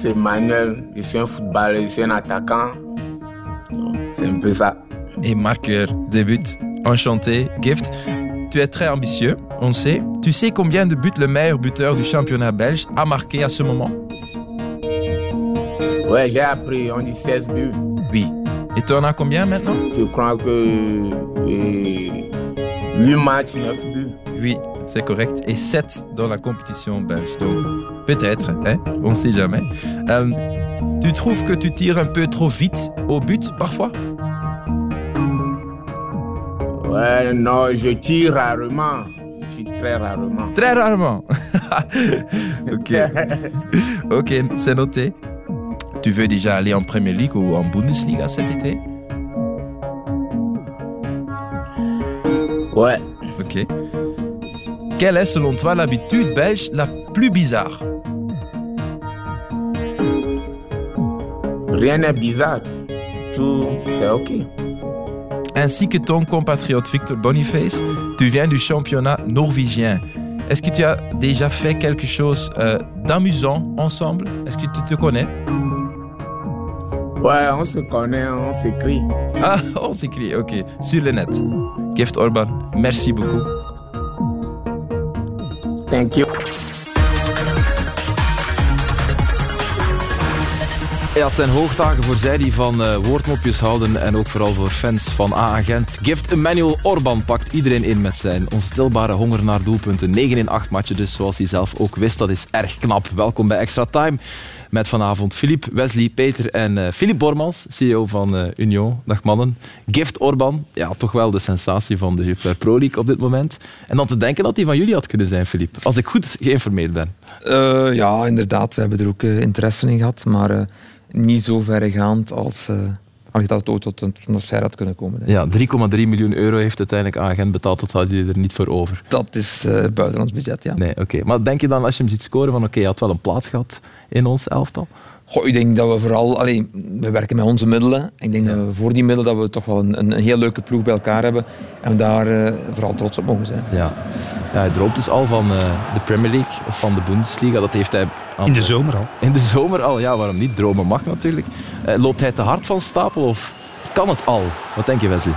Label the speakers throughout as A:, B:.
A: Gift Emmanuel, je suis un footballeur, je suis un attaquant. C'est un peu ça.
B: Et marqueur, début, enchanté, Gift. Tu es très ambitieux, on sait. Tu sais combien de buts le meilleur buteur du championnat belge a marqué à ce moment?
A: Ouais, j'ai appris, on dit 16 buts.
B: Oui. Et tu en as combien maintenant?
A: Je crois que euh, 8 matchs, 9 buts.
B: Oui, c'est correct. Et 7 dans la compétition belge. Donc, peut-être, hein on ne sait jamais. Euh, tu trouves que tu tires un peu trop vite au but parfois?
A: Ouais, non, je tire rarement. Je tire très rarement.
B: Très rarement. ok. ok, c'est noté. Tu veux déjà aller en Premier League ou en Bundesliga cet été?
A: Ouais.
B: Ok. Quelle est selon toi l'habitude belge la plus bizarre
A: Rien n'est bizarre. Tout, c'est OK.
B: Ainsi que ton compatriote Victor Boniface, tu viens du championnat norvégien. Est-ce que tu as déjà fait quelque chose euh, d'amusant ensemble? Est-ce que tu te connais?
A: Ouais, on se connaît, on s'écrit.
B: Ah, on s'écrit, ok. Sur le net. Gift Orban, merci beaucoup.
A: Thank you.
C: Ja, zijn hoogdagen voor zij die van uh, woordmopjes houden en ook vooral voor fans van A-agent. Gift Emmanuel Orban pakt iedereen in met zijn onstilbare honger naar doelpunten. 9 in 8 matchen dus, zoals hij zelf ook wist. Dat is erg knap. Welkom bij Extra Time. Met vanavond Filip, Wesley, Peter en Filip Bormans, CEO van uh, Union. Dag mannen. Gift Orban, ja, toch wel de sensatie van de Jupiler Pro League op dit moment. En dan te denken dat hij van jullie had kunnen zijn, Filip. Als ik goed geïnformeerd ben.
D: Uh, ja, inderdaad. We hebben er ook interesse in gehad. Maar niet zo verregaand als, als dat het ooit tot een transfer had kunnen komen.
C: Ja, 3,3 miljoen euro heeft uiteindelijk agent betaald. Dat had je er niet voor over.
D: Dat is uh, buiten ons budget, ja.
C: Nee, oké. Maar denk je dan als je hem ziet scoren van oké, okay, hij had wel een plaats gehad in ons elftal?
D: Goh, ik denk dat we vooral... Allee, we werken met onze middelen. Ik denk ja. dat we voor die middelen dat we toch wel een, een, heel leuke ploeg bij elkaar hebben. En we daar uh, vooral trots op mogen zijn.
C: Ja. ja hij droomt dus al van uh, de Premier League of van de Bundesliga. Dat heeft hij...
E: In de zomer al.
C: In de zomer al, ja. Waarom niet? Dromen mag natuurlijk. Uh, loopt hij te hard van stapel of kan het al? Wat denk je, Wesley?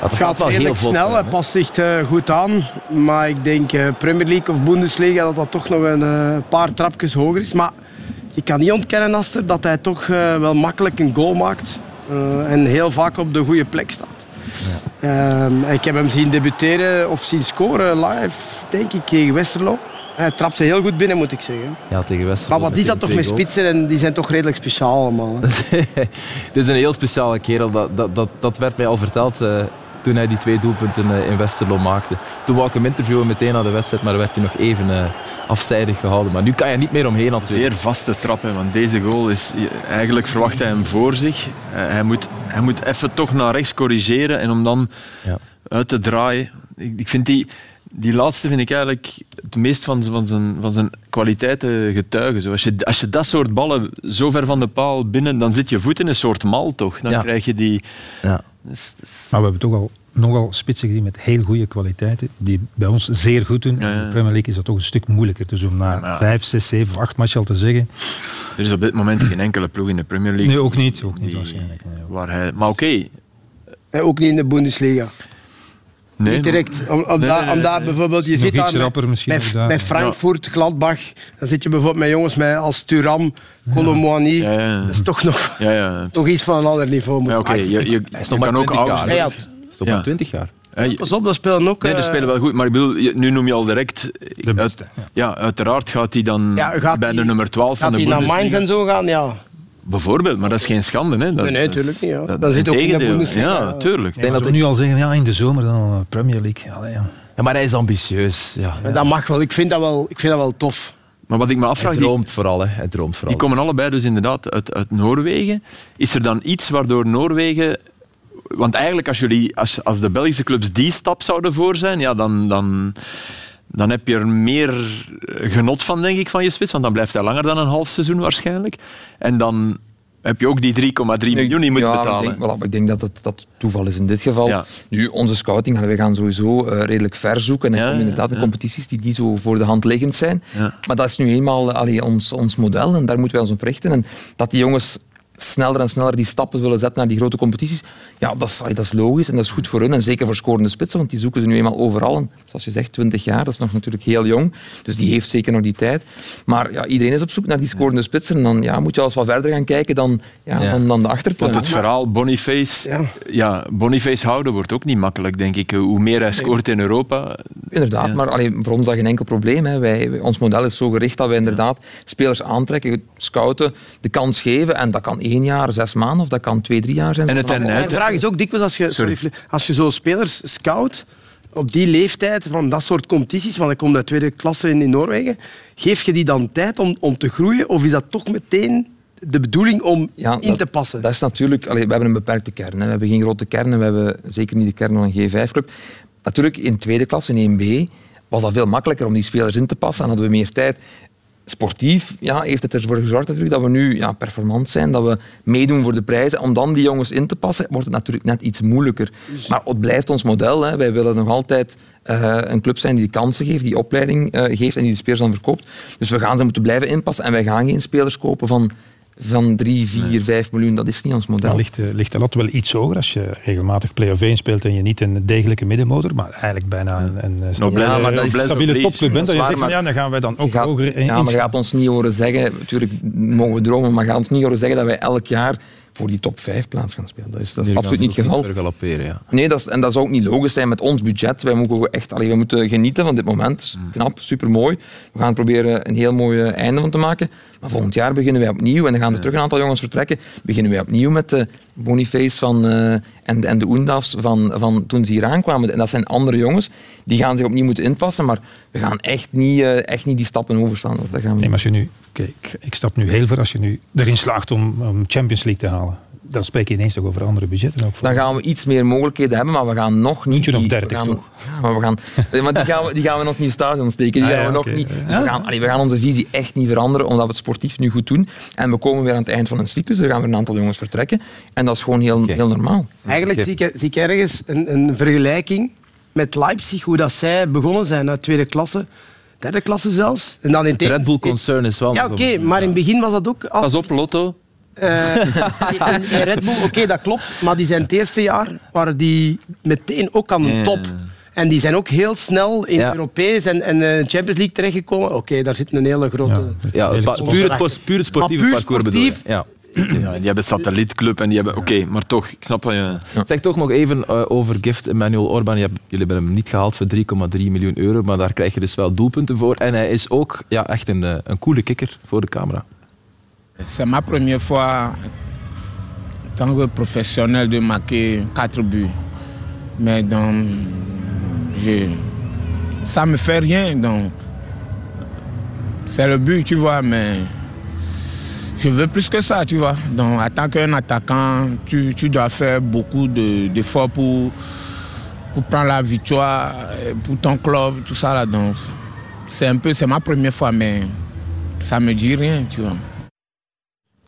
F: Het gaat wel heel snel, hij past zich uh, goed aan. Maar ik denk uh, Premier League of Bundesliga dat dat toch nog een uh, paar trapjes hoger is. Maar ik kan niet ontkennen, Aster, dat hij toch wel makkelijk een goal maakt. en heel vaak op de goede plek staat. Ja. ik heb hem zien debuteren of zien scoren live, denk ik, tegen Westerlo. Hij trapt ze heel goed binnen, moet ik zeggen.
C: Ja, tegen Westerlo.
F: Maar wat is dat toch met spitsen? En die zijn toch redelijk speciaal allemaal.
C: Het is een heel speciale kerel. Dat, dat, dat, dat werd mij al verteld uh, toen hij die twee doelpunten uh, in Westerlo maakte. Toen wou ik hem interviewen meteen na de wedstrijd, maar werd hij nog even uh, afzijdig gehouden. Maar nu kan je niet meer omheen natuurlijk.
G: Zeer vaste trap, hè, want deze goal is... Eigenlijk verwacht hij hem voor zich. hij, moet, hij moet even toch naar rechts corrigeren en om dan ja. uit te draaien. Ik, ik vind die... Die laatste vind ik eigenlijk het meest van, van, zijn, van zijn kwaliteiten getuigen. Zo als, je, als je dat soort ballen zo ver van de paal binnen, dan zit je voet in een soort mal toch. Dan
C: ja.
G: krijg je die...
C: Ja.
E: Dus, dus... Maar we hebben toch al nogal spitsen gezien met heel goede kwaliteiten, die bij ons zeer goed doen.
G: Ja, ja.
E: In de Premier League is dat toch een stuk moeilijker. Dus om na
G: Ja.
E: vijf, zes, zeven, acht matchen al te zeggen...
G: Er is op dit moment geen enkele ploeg in de Premier League.
E: Nee, ook niet. Ook niet
G: die-
E: waarschijnlijk. Nee,
G: Waar hij, maar oké.
F: Ook niet in de Bundesliga.
G: Nee,
F: niet direct. Om, om
G: Nee,
F: da-
G: nee, nee,
F: omdat
G: nee.
F: bijvoorbeeld, je
E: Nog
F: zit daar met,
E: daar.
F: Frankfurt, Gladbach. Dan zit je bijvoorbeeld met jongens met, als Thuram, Colomboigny.
G: Ja, ja.
F: Dat is toch nog,
G: Ja, ja.
F: nog iets van een ander niveau. moet
G: Ja, oké.
F: ik-
G: Je, je,
C: Hij is
G: je
C: nog maar
G: kan ook
C: 20
G: oud
C: jaar. Is toch
G: Ja.
C: maar 20 jaar?
G: Je-
F: Pas op, dat spelen ook...
G: Nee, die
F: eh,
G: spelen wel goed, maar ik bedoel, je- nu noem je al direct...
E: De beste,
G: uit- ja. uiteraard gaat hij dan
F: Ja, gaat
G: bij de nummer 12 van
F: Gaat
G: de
F: hij naar Mainz
G: Bundesliga.
F: en zo gaan? Ja.
G: Bijvoorbeeld, maar dat is geen schande. Hè. Dat,
F: Nee, nee,
G: dat is-
F: tuurlijk niet, ja.
G: dat-
F: zit ook in de. Bundesliga.
G: Ja, tuurlijk.
E: Ik denk dat we nu al zeggen, ja, in de zomer dan eh, Premier League. Allee, ja.
C: Ja, maar hij is ambitieus. Ja,
F: Dat mag wel. Ik vind dat wel, ik vind dat wel tof.
G: Maar wat ik me afvraag...
C: Hij droomt vooral, hè. Hij droomt vooral.
G: Die komen allebei dus inderdaad uit, uit Noorwegen. Is er dan iets waardoor Noorwegen... Want eigenlijk, als, jullie, als, als de Belgische clubs die stap zouden voor zijn, ja, dan, dan, dan heb je er meer genot van, denk ik, van je spits. Want dan blijft hij langer dan een half seizoen waarschijnlijk. En dan heb je ook die 3,3 miljoen die moet
D: ja,
G: betalen.
D: Ik denk, voilà, ik denk dat het dat toeval is in dit geval. Nu, onze scouting, we gaan sowieso uh, redelijk ver zoeken. En ja, komen inderdaad in competities die, die zo voor de hand liggend zijn. Maar dat is nu eenmaal allee, ons, ons model en daar moeten wij ons op richten. En dat die jongens sneller en sneller die stappen willen zetten naar die grote competities. Ja, dat is, dat is logisch en dat is goed voor hun. En zeker voor scorende spitsen, want die zoeken ze nu eenmaal overal. En zoals je zegt, 20 jaar, dat is nog natuurlijk heel jong. Dus die heeft zeker nog die tijd. Maar ja, iedereen is op zoek naar die scorende spitsen. En dan ja, moet je al eens wat verder gaan kijken dan, ja, Dan, dan de achtertuin.
G: Want het verhaal Boniface, ja. ja. Boniface houden wordt ook niet makkelijk, denk ik. Hoe meer hij scoort in Europa...
D: Inderdaad, maar alleen, voor ons is dat geen enkel probleem. Hè. Wij, ons model is zo gericht dat wij inderdaad spelers aantrekken, scouten, de kans geven. En dat kan één jaar, zes maanden of dat kan twee, drie jaar zijn.
F: En het, en de vraag is ook dikwijls als je, sorry. als je zo spelers scout op die leeftijd van dat soort competities, want ik kom uit tweede klasse in, in Noorwegen, geef je die dan tijd om, om te groeien of is dat toch meteen de bedoeling om ja, in te passen?
D: Dat is natuurlijk... Allee, we hebben een beperkte kern. Hè. We hebben geen grote kern. We hebben zeker niet de kern van een G5-club. Natuurlijk, in tweede klasse, in 1B, was dat veel makkelijker om die spelers in te passen en hadden we meer tijd sportief ja, heeft het ervoor gezorgd natuurlijk dat we nu ja, performant zijn, dat we meedoen voor de prijzen. Om dan die jongens in te passen, wordt het natuurlijk net iets moeilijker. Maar het blijft ons model. Hè. Wij willen nog altijd uh, een club zijn die kansen geeft, die opleiding uh, geeft en die de spelers dan verkoopt. Dus we gaan ze moeten blijven inpassen en wij gaan geen spelers kopen van van 3, 4, 5 miljoen. Dat is niet ons model.
E: Dan ligt, de, ligt de lat wel iets hoger als je regelmatig play-off 1 speelt en je niet een degelijke middenmotor, maar eigenlijk bijna een, een,
D: een ja, maar dat is
E: stabiele topclub bent. Dan je zegt van ja, dan gaan wij dan ook
D: gaat,
E: hoger
D: Ja, maar gaat ons niet horen zeggen, natuurlijk mogen we dromen, maar gaat ons niet horen zeggen dat wij elk jaar voor die top 5 plaats gaan spelen. Dat is, dat is absoluut niet het geval.
C: ja.
D: Nee, dat is, en dat zou ook niet logisch zijn met ons budget. Wij moeten, echt, allee, wij moeten genieten van dit moment. Mm. Knap, supermooi. We gaan proberen een heel mooi einde van te maken. Maar volgend jaar beginnen wij opnieuw en dan gaan er terug een aantal jongens vertrekken. Beginnen wij opnieuw met de Boniface van, uh, en, en de Oendafs van, van toen ze hier aankwamen. En dat zijn andere jongens. Die gaan zich opnieuw moeten inpassen. Maar we gaan echt niet, uh, echt niet die stappen overstaan. Dat gaan we
E: nee, maar als je nu, ik, ik stap nu heel ver als je nu erin slaagt om, om Champions League te halen dan spreek je ineens toch over andere budgetten. Ook
D: dan gaan we iets meer mogelijkheden hebben, maar we gaan nog niet...
E: Eentje of dertig,
D: gaan, maar we gaan, maar die gaan we, die gaan we in ons nieuw stadion steken. Die ah, gaan we nog niet, dus we, gaan, allee, we gaan onze visie echt niet veranderen, omdat we het sportief nu goed doen. En we komen weer aan het eind van een cyclus, er gaan weer een aantal jongens vertrekken. En dat is gewoon heel, heel normaal.
F: Eigenlijk zie ik, zie ik ergens een, een vergelijking met Leipzig, hoe dat zij begonnen zijn uit tweede klasse derde klasse zelfs. En dan in
C: het Red Bull Concern is wel...
F: Ja, oké, maar in het begin was dat ook...
C: Als... Pas op, Lotto.
F: Uh, in, Red Bull, oké, dat klopt. Maar die zijn het eerste jaar waren die meteen ook aan de top. En die zijn ook heel snel in ja. Europees en, en uh, Champions League terechtgekomen. Oké, daar zit een hele grote...
C: Ja, ja puur, het, puur het sportieve puur parcours sportief,
G: Ja. Ja, die hebben satellietclub en die hebben... Oké, maar toch, ik snap wat je...
C: Zeg toch nog even uh, over Gift Emmanuel Orban. jullie hebben hem niet gehaald voor 3,3 miljoen euro, maar daar krijg je dus wel doelpunten voor. En hij is ook ja, echt een, een coole kikker voor de camera.
H: C'est ma première fois en tant que professionnel de marquer quatre buts. Mais donc, je, ça me fait rien. Donc, c'est le but, tu vois, mais je veux plus que ça, tu vois. Donc, en tant qu'un attaquant, tu, tu, dois faire beaucoup d'efforts pour, pour prendre la victoire, pour ton club, tout ça là. Donc, c'est un peu, c'est ma première fois, mais ça me dit rien, tu vois.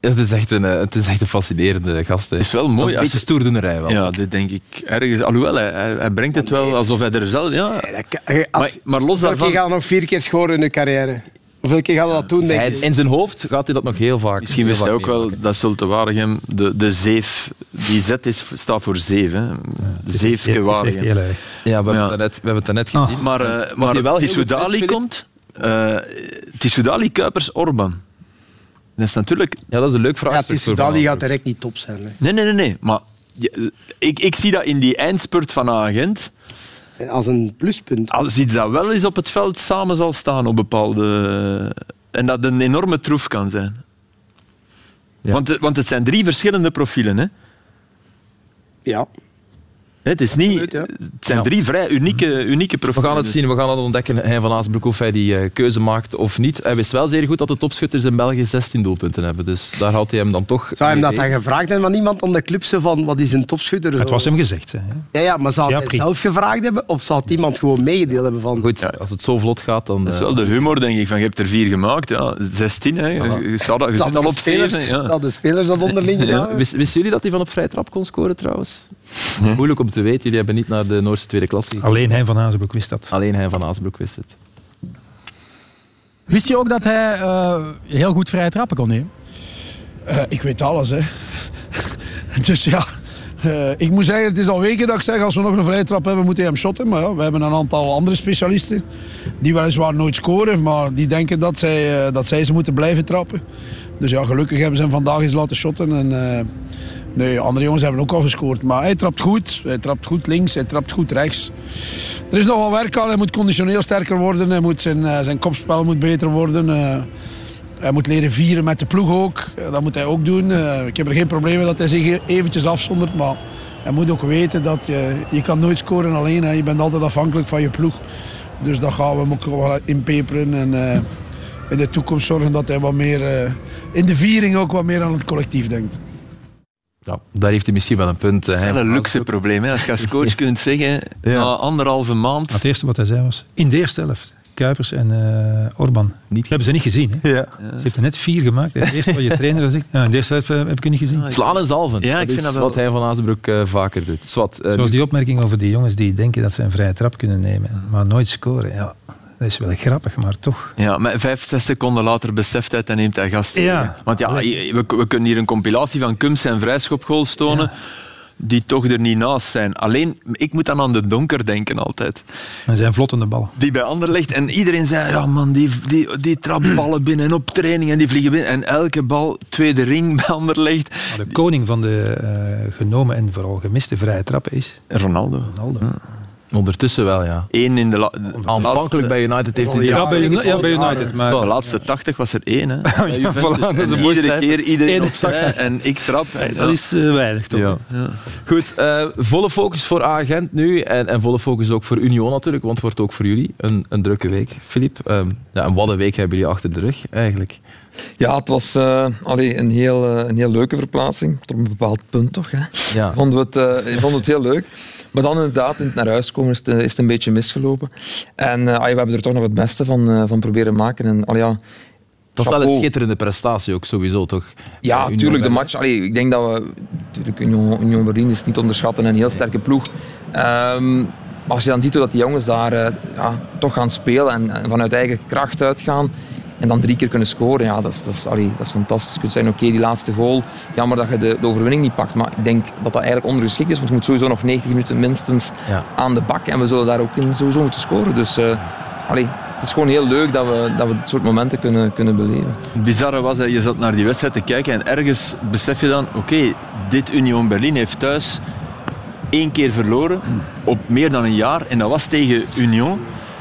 C: Het is echt een, het is echt een fascinerende gast. Het
G: is wel mooi.
C: Een beetje stoerdoenerij wel.
G: Ja, dit denk ik ergens. Alhoewel, hij, hij brengt het wel alsof hij er zelf... Ja. maar, maar los daarvan...
F: Je gaat nog vier keer scoren in de carrière. Hoeveel keer gaat hij dat doen, denk
C: hij, In zijn hoofd gaat hij dat nog heel vaak.
G: Misschien wist hij ook wel dat Zulte Waregem, de, de zeef, die Z is, staat voor zeven. Ja, Zeefke Waregem.
C: Ja, we, Hebben net, we hebben het net gezien.
G: Oh. Maar, uh, maar, maar Tissoudali komt... Uh, Tissoudali, Kuipers, Orban. Dat is natuurlijk...
C: Ja, dat is een leuk vraag. Ja,
F: Tissoudali gaat direct niet top zijn.
G: Nee, nee, nee. nee. Maar ik, ik zie dat in die eindspurt van agent
F: als een pluspunt.
G: Als iets dat wel eens op het veld samen zal staan op bepaalde... En dat een enorme troef kan zijn. Ja. Want, want het zijn drie verschillende profielen, hè?
F: Ja.
G: Het, is niet, het zijn drie vrij unieke, unieke profielen.
C: We gaan het zien, we gaan het ontdekken, Hein van Aasbroek, of hij die uh, keuze maakt of niet. Hij wist wel zeer goed dat de topschutters in België 16 doelpunten hebben. Dus daar had hij hem dan toch...
F: Zou hem dat dan gevraagd hebben van iemand aan de club? van, wat is een topschutter?
E: Het was hem gezegd. Hè?
F: Ja, ja, maar zou hij zelf gevraagd hebben? Of zou het iemand gewoon meegedeeld hebben van...
C: Goed, ja. als het zo vlot gaat, dan...
G: Dat is wel de humor, denk ik, van je hebt er vier gemaakt. Ja, 16, hè. Je, staat, al op 7.
F: Ja. de spelers dat onderling
C: ja. Wisten jullie dat hij van op vrije trap kon scoren, trouwens? Moeilijk om te weten. Jullie hebben niet naar de Noorse tweede klasse
E: Alleen hij van Azenbroek wist dat.
C: Alleen hij van Azenbroek wist het.
I: Wist je ook dat hij uh, heel goed vrije trappen kon nemen?
J: Uh, ik weet alles, hè. dus ja, uh, ik moet zeggen, het is al weken dat ik zeg, als we nog een vrije trap hebben, moet hij hem shotten. Maar ja, we hebben een aantal andere specialisten die weliswaar nooit scoren, maar die denken dat zij, dat zij ze moeten blijven trappen. Dus ja, gelukkig hebben ze hem vandaag eens laten shotten. En, Nee, andere jongens hebben ook al gescoord. Maar hij trapt goed. Hij trapt goed links, hij trapt goed rechts. Er is nog wel werk aan. Hij moet conditioneel sterker worden. Hij moet zijn, uh, zijn kopspel moet beter worden. Uh, hij moet leren vieren met de ploeg ook. Uh, dat moet hij ook doen. ik heb er geen probleem mee dat hij zich eventjes afzondert. Maar hij moet ook weten dat je, je kan nooit scoren alleen. Je bent altijd afhankelijk van je ploeg. Dus dat gaan we hem ook wel inpeperen. En in de toekomst zorgen dat hij wat meer in de viering ook wat meer aan het collectief denkt.
C: Ja, daar heeft hij misschien wel een punt.
G: Dat is wel een luxe probleem. Hè? Als je als coach kunt zeggen, ja. na anderhalve maand...
E: Het eerste wat hij zei was, in de eerste helft, Kuipers en uh, Orban. Niet hebben ze niet gezien. Hè? Ja. Ze heeft er net vier gemaakt. Het eerste wat je trainer zegt, ja, in de eerste helft uh, heb ik niet gezien.
C: Slaan en zalven.
G: Ja, ik
C: dat
G: vind
C: is
G: dat
C: wat hij van Azenbroek uh, vaker doet. Zwat,
E: Zoals die opmerking over die jongens die denken dat ze een vrije trap kunnen nemen, maar nooit scoren. Ja, dat is wel grappig, maar toch.
G: Ja, maar vijf, zes seconden later beseft hij en neemt hij gast.
E: Ja.
G: Want ja, we, we, kunnen hier een compilatie van Kums en vrijschopgoals tonen. Die toch er niet naast zijn. Alleen, ik moet dan aan de donker denken altijd.
E: En zijn vlottende ballen.
G: Die bij ligt En iedereen zei, ja man, die, die, die trapt ballen binnen op training en die vliegen binnen. En elke bal, tweede ring bij Anderlecht.
E: Maar de koning van de uh, genomen en vooral gemiste vrije trappen is...
G: Ronaldo.
E: Ronaldo. Ja.
C: Ondertussen wel, ja.
G: Eén in de... La
C: Aanvankelijk bij United heeft hij...
E: Ja, bij, ja, bij United. Maar...
G: de laatste 80 was er één. Hè. ja, voilà, dat is een iedere keer iedereen op zij en ik trap.
E: En dat is uh, weinig, toch? Ja.
C: Goed, uh, volle focus voor Agent nu. En, en, volle focus ook voor Union natuurlijk, want het wordt ook voor jullie een, een drukke week. Filip, um, ja, en wat een week hebben jullie achter de rug, eigenlijk?
D: Ja, het was uh, allee, een, heel, een heel leuke verplaatsing. Tot een bepaald punt toch. Hè? Ja. Vonden we het, uh, vonden het heel leuk. Maar dan inderdaad, in het naar huis komen, is het, is het een beetje misgelopen. En uh, we hebben er toch nog het beste van, uh, van proberen maken. En, allee, ja,
C: dat is wel een schitterende prestatie ook sowieso, toch?
D: Ja, natuurlijk. De match, allee, ik denk dat we... Natuurlijk, Union, Union Berlin is niet onderschatten en een heel sterke ploeg. Um, maar als je dan ziet hoe dat die jongens daar ja, toch gaan spelen en, en vanuit eigen kracht uitgaan, en dan drie keer kunnen scoren, ja, dat is, dat is, allee, dat is fantastisch. Je kunt zeggen, oké, die laatste goal, jammer dat je de, de, overwinning niet pakt. Maar ik denk dat dat eigenlijk ondergeschikt is, want je moet sowieso nog 90 minuten minstens ja. aan de bak. En we zullen daar ook in sowieso moeten scoren. Dus uh, allee, het is gewoon heel leuk dat we, dat we dit soort momenten kunnen, kunnen beleven.
G: Het bizarre was, dat je zat naar die wedstrijd te kijken en ergens besef je dan, oké, dit Union Berlin heeft thuis één keer verloren op meer dan een jaar. En dat was tegen Union.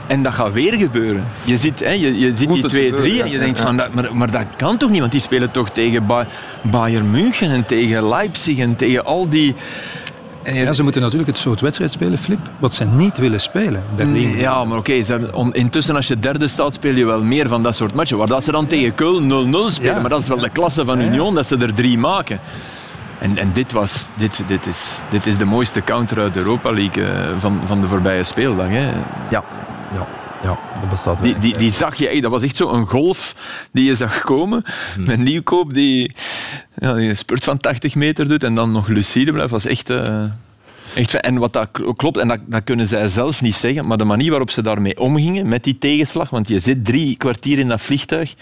G: En dat gaat weer gebeuren. Je ziet, hè, je, je ziet die 2-3 en je denkt van, dat, maar, maar dat kan toch niet? Want die spelen toch tegen ba Bayern München en tegen Leipzig en tegen al die...
E: Ja, ze moeten natuurlijk het soort wedstrijd spelen, Flip, wat ze niet willen spelen. Berlin.
G: Ja, maar oké, okay, intussen als je derde staat, speel je wel meer van dat soort matchen. Waar dat ze dan tegen Köln 0-0 spelen, ja. maar dat is wel de klasse van Union, dat ze er drie maken. En, en dit, was, dit, dit, is, dit is de mooiste counter uit de Europa League uh, van, van de voorbije speeldag. Hè.
C: Ja, ja. Ja, dat bestaat
G: die, die, die zag je, dat was echt zo een golf die je zag komen. Hmm. Een nieuwkoop die, ja, die een spurt van 80 meter doet en dan nog lucide blijft. was echt, uh, echt En wat dat klopt, en dat, dat kunnen zij zelf niet zeggen, maar de manier waarop ze daarmee omgingen met die tegenslag, want je zit drie kwartier in dat vliegtuig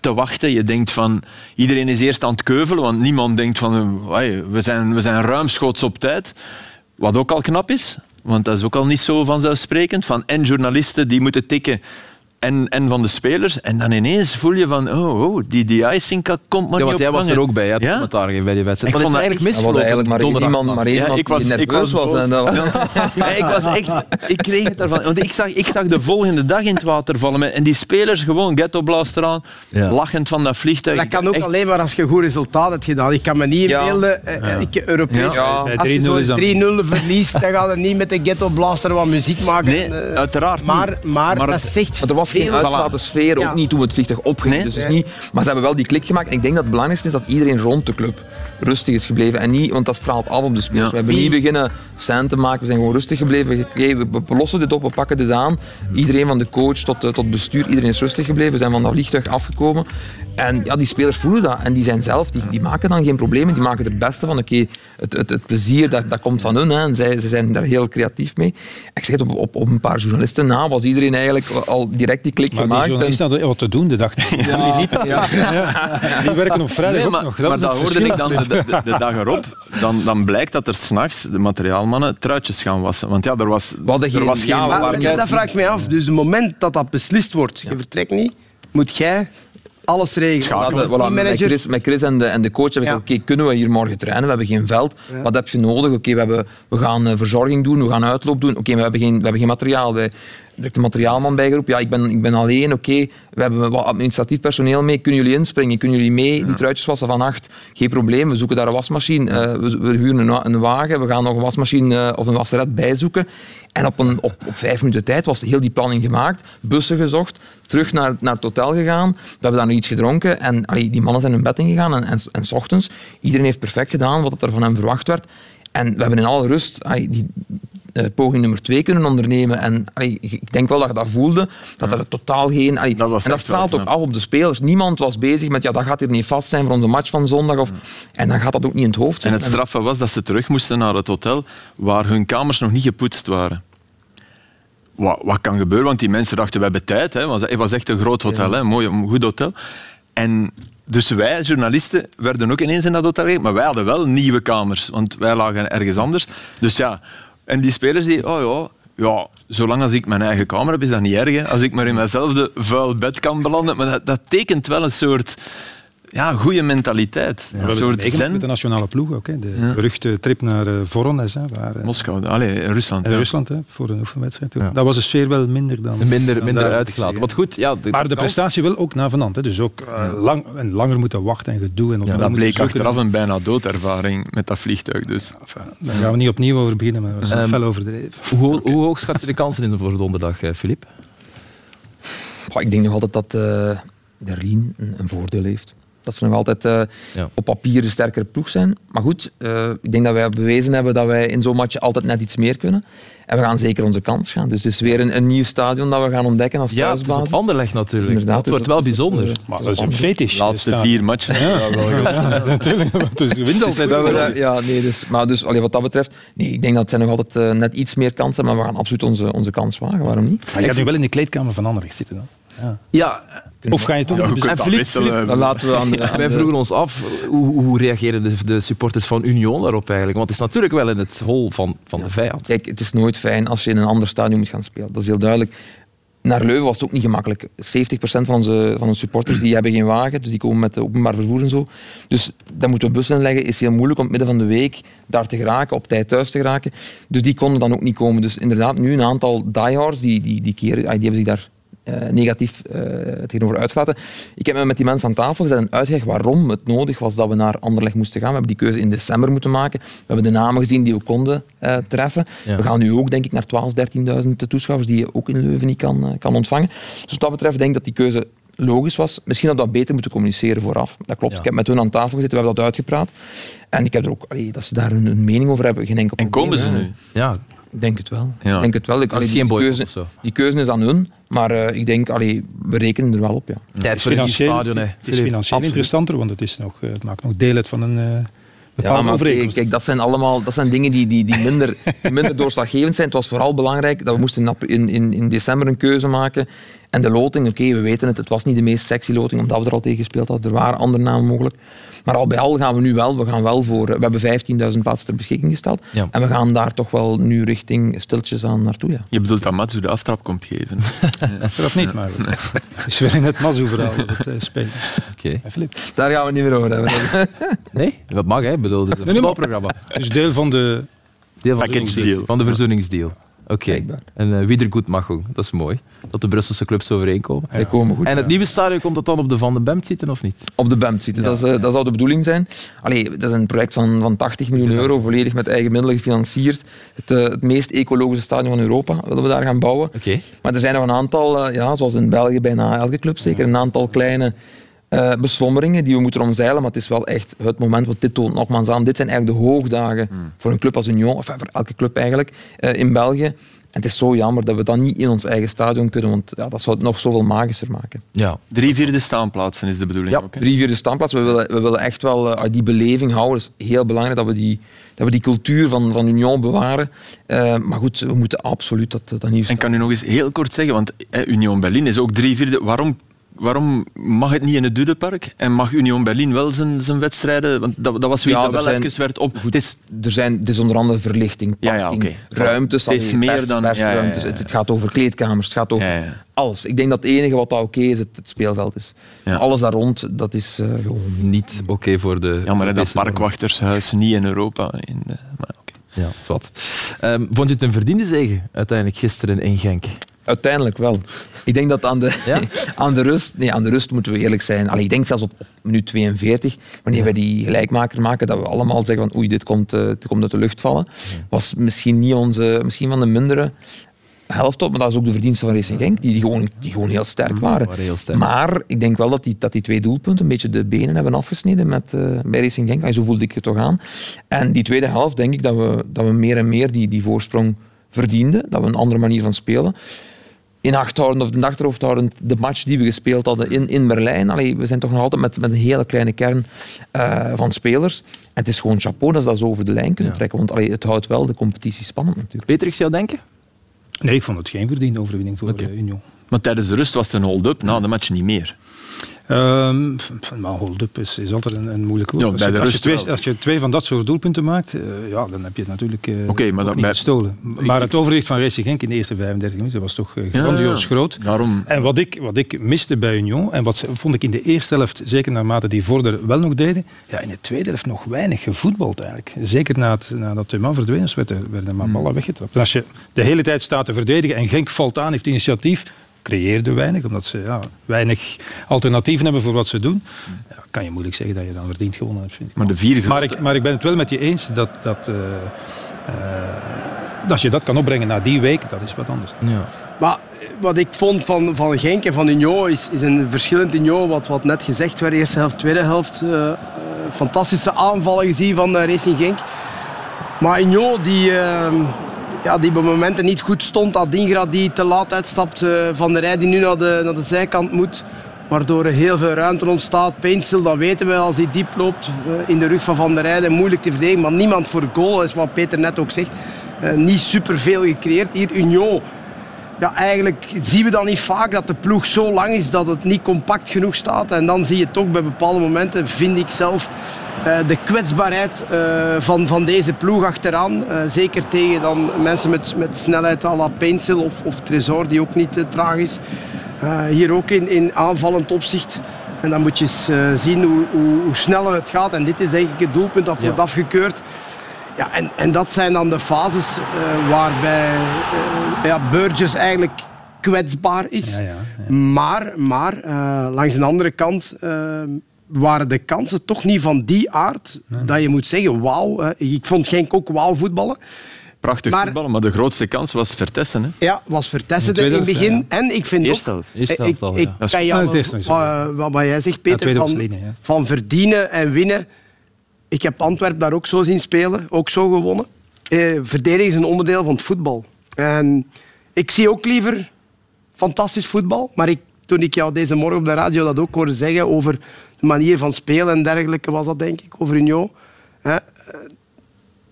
G: te wachten. Je denkt van, iedereen is eerst aan het keuvelen, want niemand denkt van, we zijn, we zijn ruimschoots op tijd. Wat ook al knap is, want dat is ook al niet zo vanzelfsprekend. Van en journalisten die moeten tikken en, en van de spelers. En dan ineens voel je van, oh, oh die, die icing komt maar
C: ja,
G: want
C: jij was er ook bij, ja,
G: ja?
C: commentaar bij die wedstrijd.
G: Ik
C: vond
G: vond
C: eigenlijk misgelopen.
D: eigenlijk maar één iemand, maar één
G: Ja, ik was-
D: die
G: ik
D: nerveus
G: was
D: was. en dat-
G: Ja, ik was echt... Ik kreeg het ervan. Want ik zag, ik zag de volgende dag in het water vallen. met- En die spelers gewoon ghetto blaster aan,
C: Ja.
G: lachend van dat vliegtuig.
F: Dat kan ook
G: Echt-
F: alleen maar als je een goed resultaat hebt gedaan. Ik kan me niet
D: Ja.
F: inbeelden, eh, ik, Europees, als je
E: 3-0
F: zo
E: is dan-
F: 3-0 verliest, dan gaat het niet met de ghetto blaster wat muziek maken.
G: Nee,
F: Eh,
G: uiteraard.
F: Maar, dat
G: het-
F: zegt
D: er was geen uitgelaten sfeer,
F: Ja.
D: ook niet toen het vliegtuig opging.
G: Nee.
D: Dus het is niet, maar ze hebben wel die klik gemaakt. En ik denk dat het belangrijkste is dat iedereen rond de club rustig is gebleven. En niet, want dat straalt af op de spelers.
G: Ja.
D: We hebben niet beginnen scène te maken. We zijn gewoon rustig gebleven. We, we lossen dit op, we pakken dit aan. Iedereen van de coach tot, eh, tot bestuur, iedereen is rustig gebleven. We zijn van dat vliegtuig afgekomen. En ja, die spelers voelen dat. En die zijn zelf, die, die maken dan geen problemen. Die maken er het beste van. Oké, het, het, het plezier, dat, dat komt van hun. Hè. En zij, ze zijn daar heel creatief mee. Ik zeg het, op, op, op een paar journalisten na was iedereen eigenlijk al direct die klik
E: Maar die
D: gemaakt. En-
E: journalisten hadden wat te doen de dag.
D: ja, ja.
E: Die werken op vrijdag
G: Nee, maar,
E: nog.
G: maar
E: is
G: dat hoorde ik dan de, de, de dag erop. Dan, dan blijkt dat er s'nachts de materiaalmannen truitjes gaan wassen. Want ja, er was, er
D: geen-
G: was geen...
D: ja,
F: Maar dat, dat vraag ik mij af. Dus het moment dat dat beslist wordt, je vertrekt niet, moet jij alles regelen.
D: Voilà, met. Chris, met Chris en de, en de coach hebben
F: Ja.
D: gezegd, oké, kunnen we hier morgen trainen? We hebben geen veld. Wat heb je nodig? Oké, we, hebben, we gaan eh, verzorging doen, we gaan uitloop doen. Oké, we, hebben geen, we hebben geen materiaal. Wij er de materiaalman bijgeroepen. Ja, ik ben, ik ben alleen, oké. We hebben wat administratief personeel mee. Kunnen jullie inspringen? Kunnen jullie mee die truitjes wassen van acht? Geen probleem, we zoeken daar een wasmachine. Eh, we, we huren een, een wagen. We gaan nog een wasmachine eh, of een wasseret bijzoeken. En op, een, op, op vijf minuten tijd was heel die planning gemaakt. Bussen gezocht, terug naar, naar het hotel gegaan. We hebben daar nog iets gedronken. En allee, die mannen zijn hun bed ingegaan. En, en, en s ochtends, iedereen heeft perfect gedaan wat er van hem verwacht werd. En we hebben in alle rust allee, die eh, poging nummer twee kunnen ondernemen. En allee, ik denk wel dat je dat voelde, dat er totaal geen... allee,
G: Dat
D: en dat straalt ook af op de spelers. Niemand was bezig met, ja, dat gaat hier niet vast zijn voor onze match van zondag. Of, en dan gaat dat ook niet in het hoofd
G: En
D: zijn.
G: het straffe was dat ze terug moesten naar het hotel waar hun kamers nog niet gepoetst waren. Wat, wat kan gebeuren? Want die mensen dachten, we hebben tijd. Hè. Het was echt een groot hotel, hè. een mooi, een goed hotel. En dus wij, journalisten, werden ook ineens in dat hotel maar wij hadden wel nieuwe kamers, want wij lagen ergens anders. Dus ja, en die spelers die, oh ja, ja, zolang als ik mijn eigen kamer heb, is dat niet erg. Hè. Als ik maar in mijnzelfde vuil bed kan belanden. Maar dat, dat tekent wel een soort ja, goede mentaliteit.
E: We
G: een soort zen.
E: met de nationale ploeg ook. Hè. De beruchte trip naar eh, Voronezh, hè, waar, eh,
G: Moskou, allee, Rusland.
E: in
G: ja.
E: Rusland, hè, voor een oefenwedstrijd.
C: Ja.
E: Dat was de sfeer wel minder dan...
C: Minder,
E: dan
C: minder uitgelaten. Want goed, ja, de,
E: Maar de prestatie wel ook navenant. Hè. Dus ook eh, lang, en langer moeten wachten en gedoe. En opnieuw
G: Dat bleek achteraf een bijna doodervaring met dat vliegtuig. Dus.
E: Enfin, daar gaan we niet opnieuw over beginnen, maar dat was
C: Ehm,
E: fel overdreven.
C: hoe, hoe hoog schat je de kansen in voor donderdag, eh, Filip?
D: Ik denk nog altijd dat eh Berlin een, een voordeel heeft. Dat ze nog altijd eh,
C: Ja.
D: op papier de sterkere ploeg zijn. Maar goed, eh, ik denk dat wij bewezen hebben dat wij in zo'n match altijd net iets meer kunnen. En we gaan zeker onze kans gaan. Dus het is weer een, een nieuw stadion dat we gaan ontdekken als
C: Ja, het is
D: thuisbasis.
C: op Anderlecht natuurlijk.
D: Inderdaad,
C: dat wordt
D: dus
C: wel
D: is-
C: bijzonder.
D: eh,
E: Maar dat is een fetish.
G: Laatste
E: Dus
G: vier matchen. Ja. wel goed.
E: Ja, natuurlijk. Want het wint altijd.
D: We, ja, nee, dus, maar dus allee, wat dat betreft, nee, ik denk dat zij nog altijd eh, net iets meer kansen hebben, maar we gaan absoluut onze, onze kans wagen. Waarom niet?
E: Maar je gaat nu wel in de kleedkamer van Anderlecht zitten. Dan.
C: Ja,
E: Of ga je toch
G: Ja,
C: En Filip,
D: Dan laten we aan de, aan
C: wij
D: de-
C: vroegen ons af, hoe, hoe reageren de, de supporters van Union daarop eigenlijk? Want het is natuurlijk wel in het hol van, van de vijand.
D: Kijk, het is nooit fijn als je in een ander stadion moet gaan spelen. Dat is heel duidelijk. Naar Leuven was het ook niet gemakkelijk. 70% van onze, van onze supporters die hebben geen wagen, dus die komen met openbaar vervoer en zo. Dus daar moeten we bussen inleggen. is heel moeilijk om midden van de week daar te geraken, op tijd thuis te geraken. Dus die konden dan ook niet komen. Dus inderdaad, nu een aantal diehards, die, die, die, keren, ah, die hebben zich daar eh, negatief eh, tegenover uitgelaten. Ik heb me met die mensen aan tafel gezet en uitgelegd waarom het nodig was dat we naar Anderlecht moesten gaan. We hebben die keuze in december moeten maken. We hebben de namen gezien die we konden eh, treffen.
C: Ja.
D: We gaan nu ook denk ik naar 12, 13.000 toeschouwers die je ook in Leuven niet kan, eh, kan ontvangen. Dus wat dat betreft denk ik dat die keuze logisch was. Misschien hadden we dat beter moeten communiceren vooraf. Dat klopt.
C: Ja.
D: Ik heb met hun aan tafel gezeten, we hebben dat uitgepraat. En ik heb er ook, allee, dat ze daar hun, mening over hebben, geen enkel
G: En
D: probleem.
G: komen ze
D: hè.
G: nu?
C: Ja,
D: denk het wel.
G: Ja.
D: Ik denk het wel. Ik, allee, die, keuze,
C: of zo.
D: die keuze is aan hun, maar eh, ik denk, allee, we rekenen er wel op. Ja.
C: Tijd voor een nieuw
E: Financieel,
C: stadion. hè.
E: het is financieel
D: Absoluut.
E: interessanter, want het, is nog, eh, het maakt nog deel uit van een eh
D: Ja,
E: bepaalde
D: maar kijk,
E: overeenkomst.
D: kijk, dat zijn allemaal dat zijn dingen die, die, die, minder, die minder doorslaggevend zijn. Het was vooral belangrijk dat we moesten in, in, in december een keuze maken. En de loting, oké, we weten het, het was niet de meest sexy loting, omdat we er al tegen gespeeld hadden. Er waren andere namen mogelijk. Maar al bij al gaan we nu wel, we gaan wel voor, we hebben 15.000 plaatsen ter beschikking gesteld. En we gaan daar toch wel nu richting stiltjes aan naartoe. Ja.
G: Je bedoelt dat Matsu de aftrap komt geven?
E: dat niet, maar is wel in het Matsu-verhaal het uh, spelen.
C: Oké.
D: Daar gaan we niet meer over hebben.
C: nee, dat mag, hè? bedoel, het is een voetbalprogramma.
E: Dus deel van de...
C: Deel van, de, van de verzoeningsdeal. Oké. En uh, wie goed mag ook. Dat is mooi. Dat de Brusselse clubs overeenkomen.
D: Ja. komen goed,
C: en het nieuwe stadion komt dat dan op de Van de Bemt zitten of niet?
D: Op de Bemt zitten. Dat, is, uh, dat zou de bedoeling zijn. Allee, dat is een project van, van 80 miljoen euro, volledig met eigen middelen gefinancierd. Het, uh, het meest ecologische stadion van Europa willen we daar gaan bouwen.
C: Okay.
D: Maar er zijn nog een aantal, ja, zoals in België bijna elke club zeker, een aantal kleine uh, beslommeringen die we moeten omzeilen. Maar het is wel echt het moment, wat dit toont nogmaals aan. Dit zijn eigenlijk de hoogdagen mm. voor een club als Union, of voor elke club eigenlijk, uh, in België. En het is zo jammer dat we dat niet in ons eigen stadion kunnen, want ja, dat zou het nog zoveel magischer maken.
G: Ja. Drie vierde staanplaatsen is de bedoeling
D: ja,
G: ook.
D: Drie vierde staanplaatsen. We willen, we willen echt wel uh, die beleving houden. Het is heel belangrijk dat we die, dat we die cultuur van, van Union bewaren. Uh, maar goed, we moeten absoluut dat, dat nieuws.
G: En kan u nog eens heel kort zeggen, want eh, Union Berlin is ook drie vierde. Waarom waarom mag het niet in het Dudepark en mag Union Berlin wel zijn, zijn wedstrijden? Want dat, dat was zoiets ja, dat wel zijn, even werd op.
D: Goed, het, is, er zijn, het is onder andere verlichting, parking, ja, ja, okay. ruimtes,
G: het, is meer pers, dan,
D: persruimtes. Het, het, gaat over kleedkamers, het gaat over alles. Ik denk dat het enige wat oké okay is, het, het, speelveld is. Alles daar rond, dat is uh, gewoon
C: niet oké okay voor de...
G: Ja, maar dat parkwachtershuis niet in Europa. In de, maar
C: okay. Ja, is wat. Um, vond je het een verdiende zege uiteindelijk gisteren in Genk?
D: Uiteindelijk wel. Ik denk dat aan de, ja? aan de rust... Nee, aan de rust moeten we eerlijk zijn. Allee, ik denk zelfs op, op minuut 42, wanneer ja. we die gelijkmaker maken, dat we allemaal zeggen van oei, dit komt, uh, dit komt uit de lucht vallen. Was misschien niet onze... Misschien van de mindere helft op, maar dat is ook de verdienste van Racing Genk, die, die, gewoon, die gewoon heel sterk waren.
C: waren heel sterk.
D: Maar ik denk wel dat die, dat die twee doelpunten een beetje de benen hebben afgesneden met, uh, bij Racing Genk. Zo voelde ik het toch aan. En die tweede helft denk ik dat we, dat we meer en meer die, die voorsprong verdienden. Dat we een andere manier van spelen in acht houden of de achterhoofd houden de match die we gespeeld hadden in, in Berlijn. Allee, we zijn toch nog altijd met, met een hele kleine kern uh, van spelers. En het is gewoon chapeau dat ze dat zo over de lijn kunnen ja. trekken. Want allee, het houdt wel de competitie spannend natuurlijk.
C: Peter, ik zou denken?
E: Nee, ik vond het geen verdiende overwinning voor okay. Union.
G: Maar tijdens de rust was het een hold-up, na de match niet meer.
E: Um, maar hold-up is, is altijd een, een moeilijk woord. Ja, als, je, als, je twee, als, je twee, van dat soort doelpunten maakt, uh, ja, dan heb je het natuurlijk uh,
G: okay, maar dat
E: niet bij... gestolen. Maar het overwicht van Racing Genk in de eerste 35 minuten was toch uh, grandioos ja, groot.
G: Daarom...
E: En wat ik, wat ik miste bij Union, en wat vond ik in de eerste helft, zeker naarmate die vorder wel nog deden, ja, in de tweede helft nog weinig gevoetbald eigenlijk. Zeker na het, nadat de man verdwenen is, werden, maar ballen weggetrapt. En als je de hele tijd staat te verdedigen en Genk valt aan, heeft initiatief, creëerde weinig, omdat ze ja, weinig alternatieven hebben voor wat ze doen. Ja, kan je moeilijk zeggen dat je dan verdiend gewonnen hebt. Vind ik.
G: Maar, de vier
E: maar, ik, maar ik ben het wel met je eens dat, dat uh, uh, als je dat kan opbrengen na die week, dat is wat anders.
F: Ja. Maar wat ik vond van, van Genk en van Union is, is een verschillend Union, wat, wat net gezegd werd, eerste helft, tweede helft. Uh, fantastische aanvallen gezien van Racing Genk. Maar Union die ja, die op momenten niet goed stond. Adingra die te laat uitstapt. Uh, van de Rij die nu naar de, naar de zijkant moet. Waardoor er heel veel ruimte ontstaat. Painstil, dat weten we als hij diep loopt uh, in de rug van Van der Rijden. Moeilijk te verdedigen, maar niemand voor goal. Dat is wat Peter net ook zegt. Uh, niet superveel gecreëerd. Hier Union. Ja, eigenlijk zien we dan niet vaak dat de ploeg zo lang is dat het niet compact genoeg staat. En dan zie je toch bij bepaalde momenten, vind ik zelf, uh, de kwetsbaarheid uh, van, van deze ploeg achteraan. Uh, zeker tegen dan mensen met, met snelheid à la Pencil of, of Tresor, die ook niet traag is. hier ook in, in aanvallend opzicht. En dan moet je eens zien hoe, hoe, hoe, sneller het gaat. En dit is denk ik het doelpunt dat ja. wordt afgekeurd. Ja, en, en dat zijn dan de fases waarbij ja, Burgess eigenlijk kwetsbaar is. Ja, ja, maar maar langs de andere kant waren de kansen toch niet van die aard nee. dat je moet zeggen, wauw. Ik vond geen ook wauw voetballen.
G: Prachtig maar, voetballen, maar de grootste kans was Vertessen. Hè?
F: Ja, was Vertessen in het begin. Ja. En ik vind
G: Eerst
F: ook...
G: Eerst
F: ik,
G: al,
F: ik,
G: ja.
F: kan jou, uh, wat, wat jij zegt, Peter, van, van verdienen en winnen. Ik heb Antwerpen daar ook zo zien spelen, ook zo gewonnen. Eh, verdedigen is een onderdeel van het voetbal. En ik zie ook liever fantastisch voetbal, maar ik, toen ik jou deze morgen op de radio dat ook hoorde zeggen over de manier van spelen en dergelijke was dat, denk ik, over Union.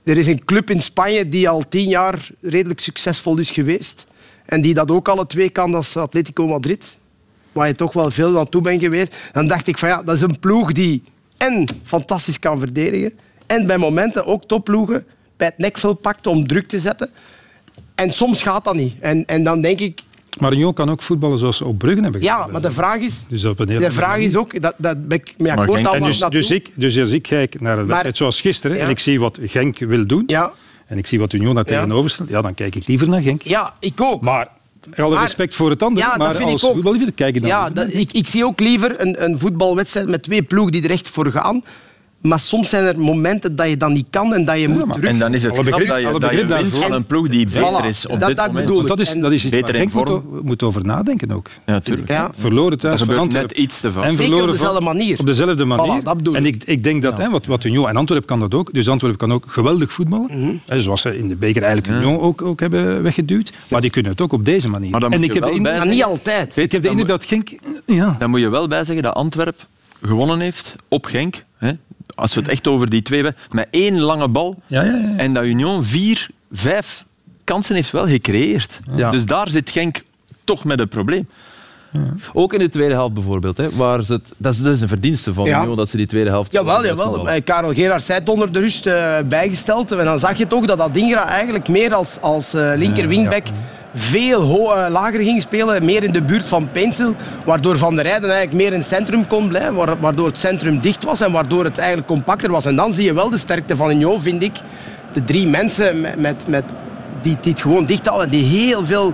F: Er is een club in Spanje die al tien jaar redelijk succesvol is geweest. en die dat ook alle twee kan, is Atletico Madrid, waar je toch wel veel naartoe bent geweest, dan dacht ik van ja, dat is een ploeg die en fantastisch kan verdedigen en bij momenten ook topploegen bij het nekvel pakt om druk te zetten. En soms gaat dat niet. En, en dan denk ik,
E: Marinho kan ook voetballen zoals ze op Bruggen hebben
F: Ja, maar de vraag is,
E: dus op een
F: de vraag is ook... Dat, dat ben ik mee akkoord
E: en dus, dus, ik, dus als ik kijk naar een wedstrijd zoals gisteren en ik zie wat Genk wil doen
F: ja.
E: en ik zie wat Union daar tegenover stelt, ja, dan kijk ik liever naar Genk.
F: Ja, ik ook.
E: Maar alle respect voor het andere,
F: ja,
E: maar als voetballiefde kijk ik dan
F: ja, dat, ik, ik zie ook liever een, een voetbalwedstrijd met twee ploegen die er echt voor gaan maar soms zijn er momenten dat je dat niet kan en dat je moet drukken.
G: En dan is het knap dat je, dat je wint van een ploeg die beter is op
F: dat,
G: dit
F: dat
G: moment.
F: Bedoel
E: dat is, dat is iets
G: beter
E: waar moet, moet over nadenken ook.
G: Ja, tuurlijk.
F: Ja.
E: Verloren thuis
G: dat
E: van
G: net iets te.
E: En
F: verloren op dezelfde manier.
E: Op dezelfde manier.
F: Voilà, dat
E: en ik, ik denk dat, hè, wat, wat Union en Antwerpen kan dat ook. Dus Antwerpen kan ook geweldig voetballen. Mm -hmm. zoals ze in de beker eigenlijk Union ook, ook hebben weggeduwd. Maar die kunnen het ook op deze manier.
G: Maar,
E: en ik
F: heb maar niet altijd.
E: Ik heb de indruk dat Genk... Ja.
G: Dan moet je wel bij zeggen dat Antwerpen gewonnen heeft op Genk. Hè? Als we het echt over die twee hebben. Met één lange bal.
E: Ja, ja, ja.
G: En dat Union vier, vijf kansen heeft wel gecreëerd.
C: Ja.
G: Dus daar zit Genk toch met een probleem.
C: Ja. Ook in de tweede helft bijvoorbeeld. Hè, waar ze het, dat, is, dat is een verdienste van
F: Ja.
C: Union dat ze die tweede helft...
F: Jawel, jawel. Eh, Karel Gerard zei het onder de rust eh, bijgesteld. En dan zag je toch dat Adingra eigenlijk meer als, als eh, linker wingback veel eh, lager ging spelen. Meer in de buurt van Pencil. Waardoor Van der Rijden eigenlijk meer in het centrum kon blijven. wa- Waardoor het centrum dicht was en waardoor het eigenlijk compacter was. En dan zie je wel de sterkte van Union, vind ik. De drie mensen met, met, die, die het gewoon dicht houden. Die heel veel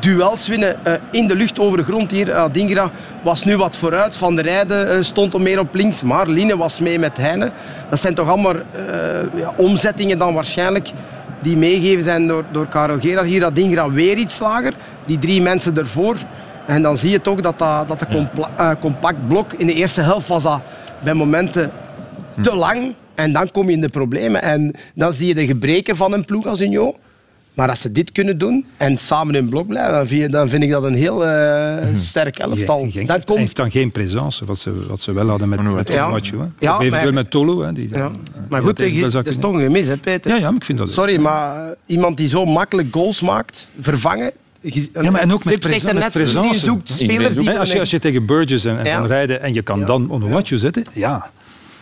F: duels winnen eh, in de lucht over de grond hier. Uh, Dingra was nu wat vooruit. Van der Rijden eh, stond om meer op links. Maar Line was mee met Heine. Dat zijn toch allemaal eh, ja, omzettingen dan waarschijnlijk die meegegeven zijn door, door Karel Gerard. Hier dat Dingra weer iets lager. Die drie mensen ervoor. En dan zie je toch dat dat, dat compla- eh, compact blok... In de eerste helft was dat bij momenten te lang. En dan kom je in de problemen. En dan zie je de gebreken van een ploeg als Union. Maar als ze dit kunnen doen en samen in blok blijven, dan vind, je- dan vind ik dat een heel eh, sterk elftal.
E: Genk
F: Dat
E: heeft-
F: komt
E: heeft dan geen présence, wat ze, wat ze wel hadden met, met
F: Ja.
E: Hè.
F: Ja,
E: of eventueel
F: maar-
E: met Tolo. Hè, die,
F: Ja. Maar goed,
E: dat
F: is toch een gemis, hè, Peter?
E: Ja, ja, maar ik vind dat...
F: Sorry, maar iemand die zo makkelijk goals maakt, vervangen.
E: Ja, maar en ook met
F: zoekt spelers die...
E: Als, je, als je tegen Burgess en, en
F: Ja.
E: Van Rijden en je kan
F: Ja.
E: dan Onuachu zetten, ja,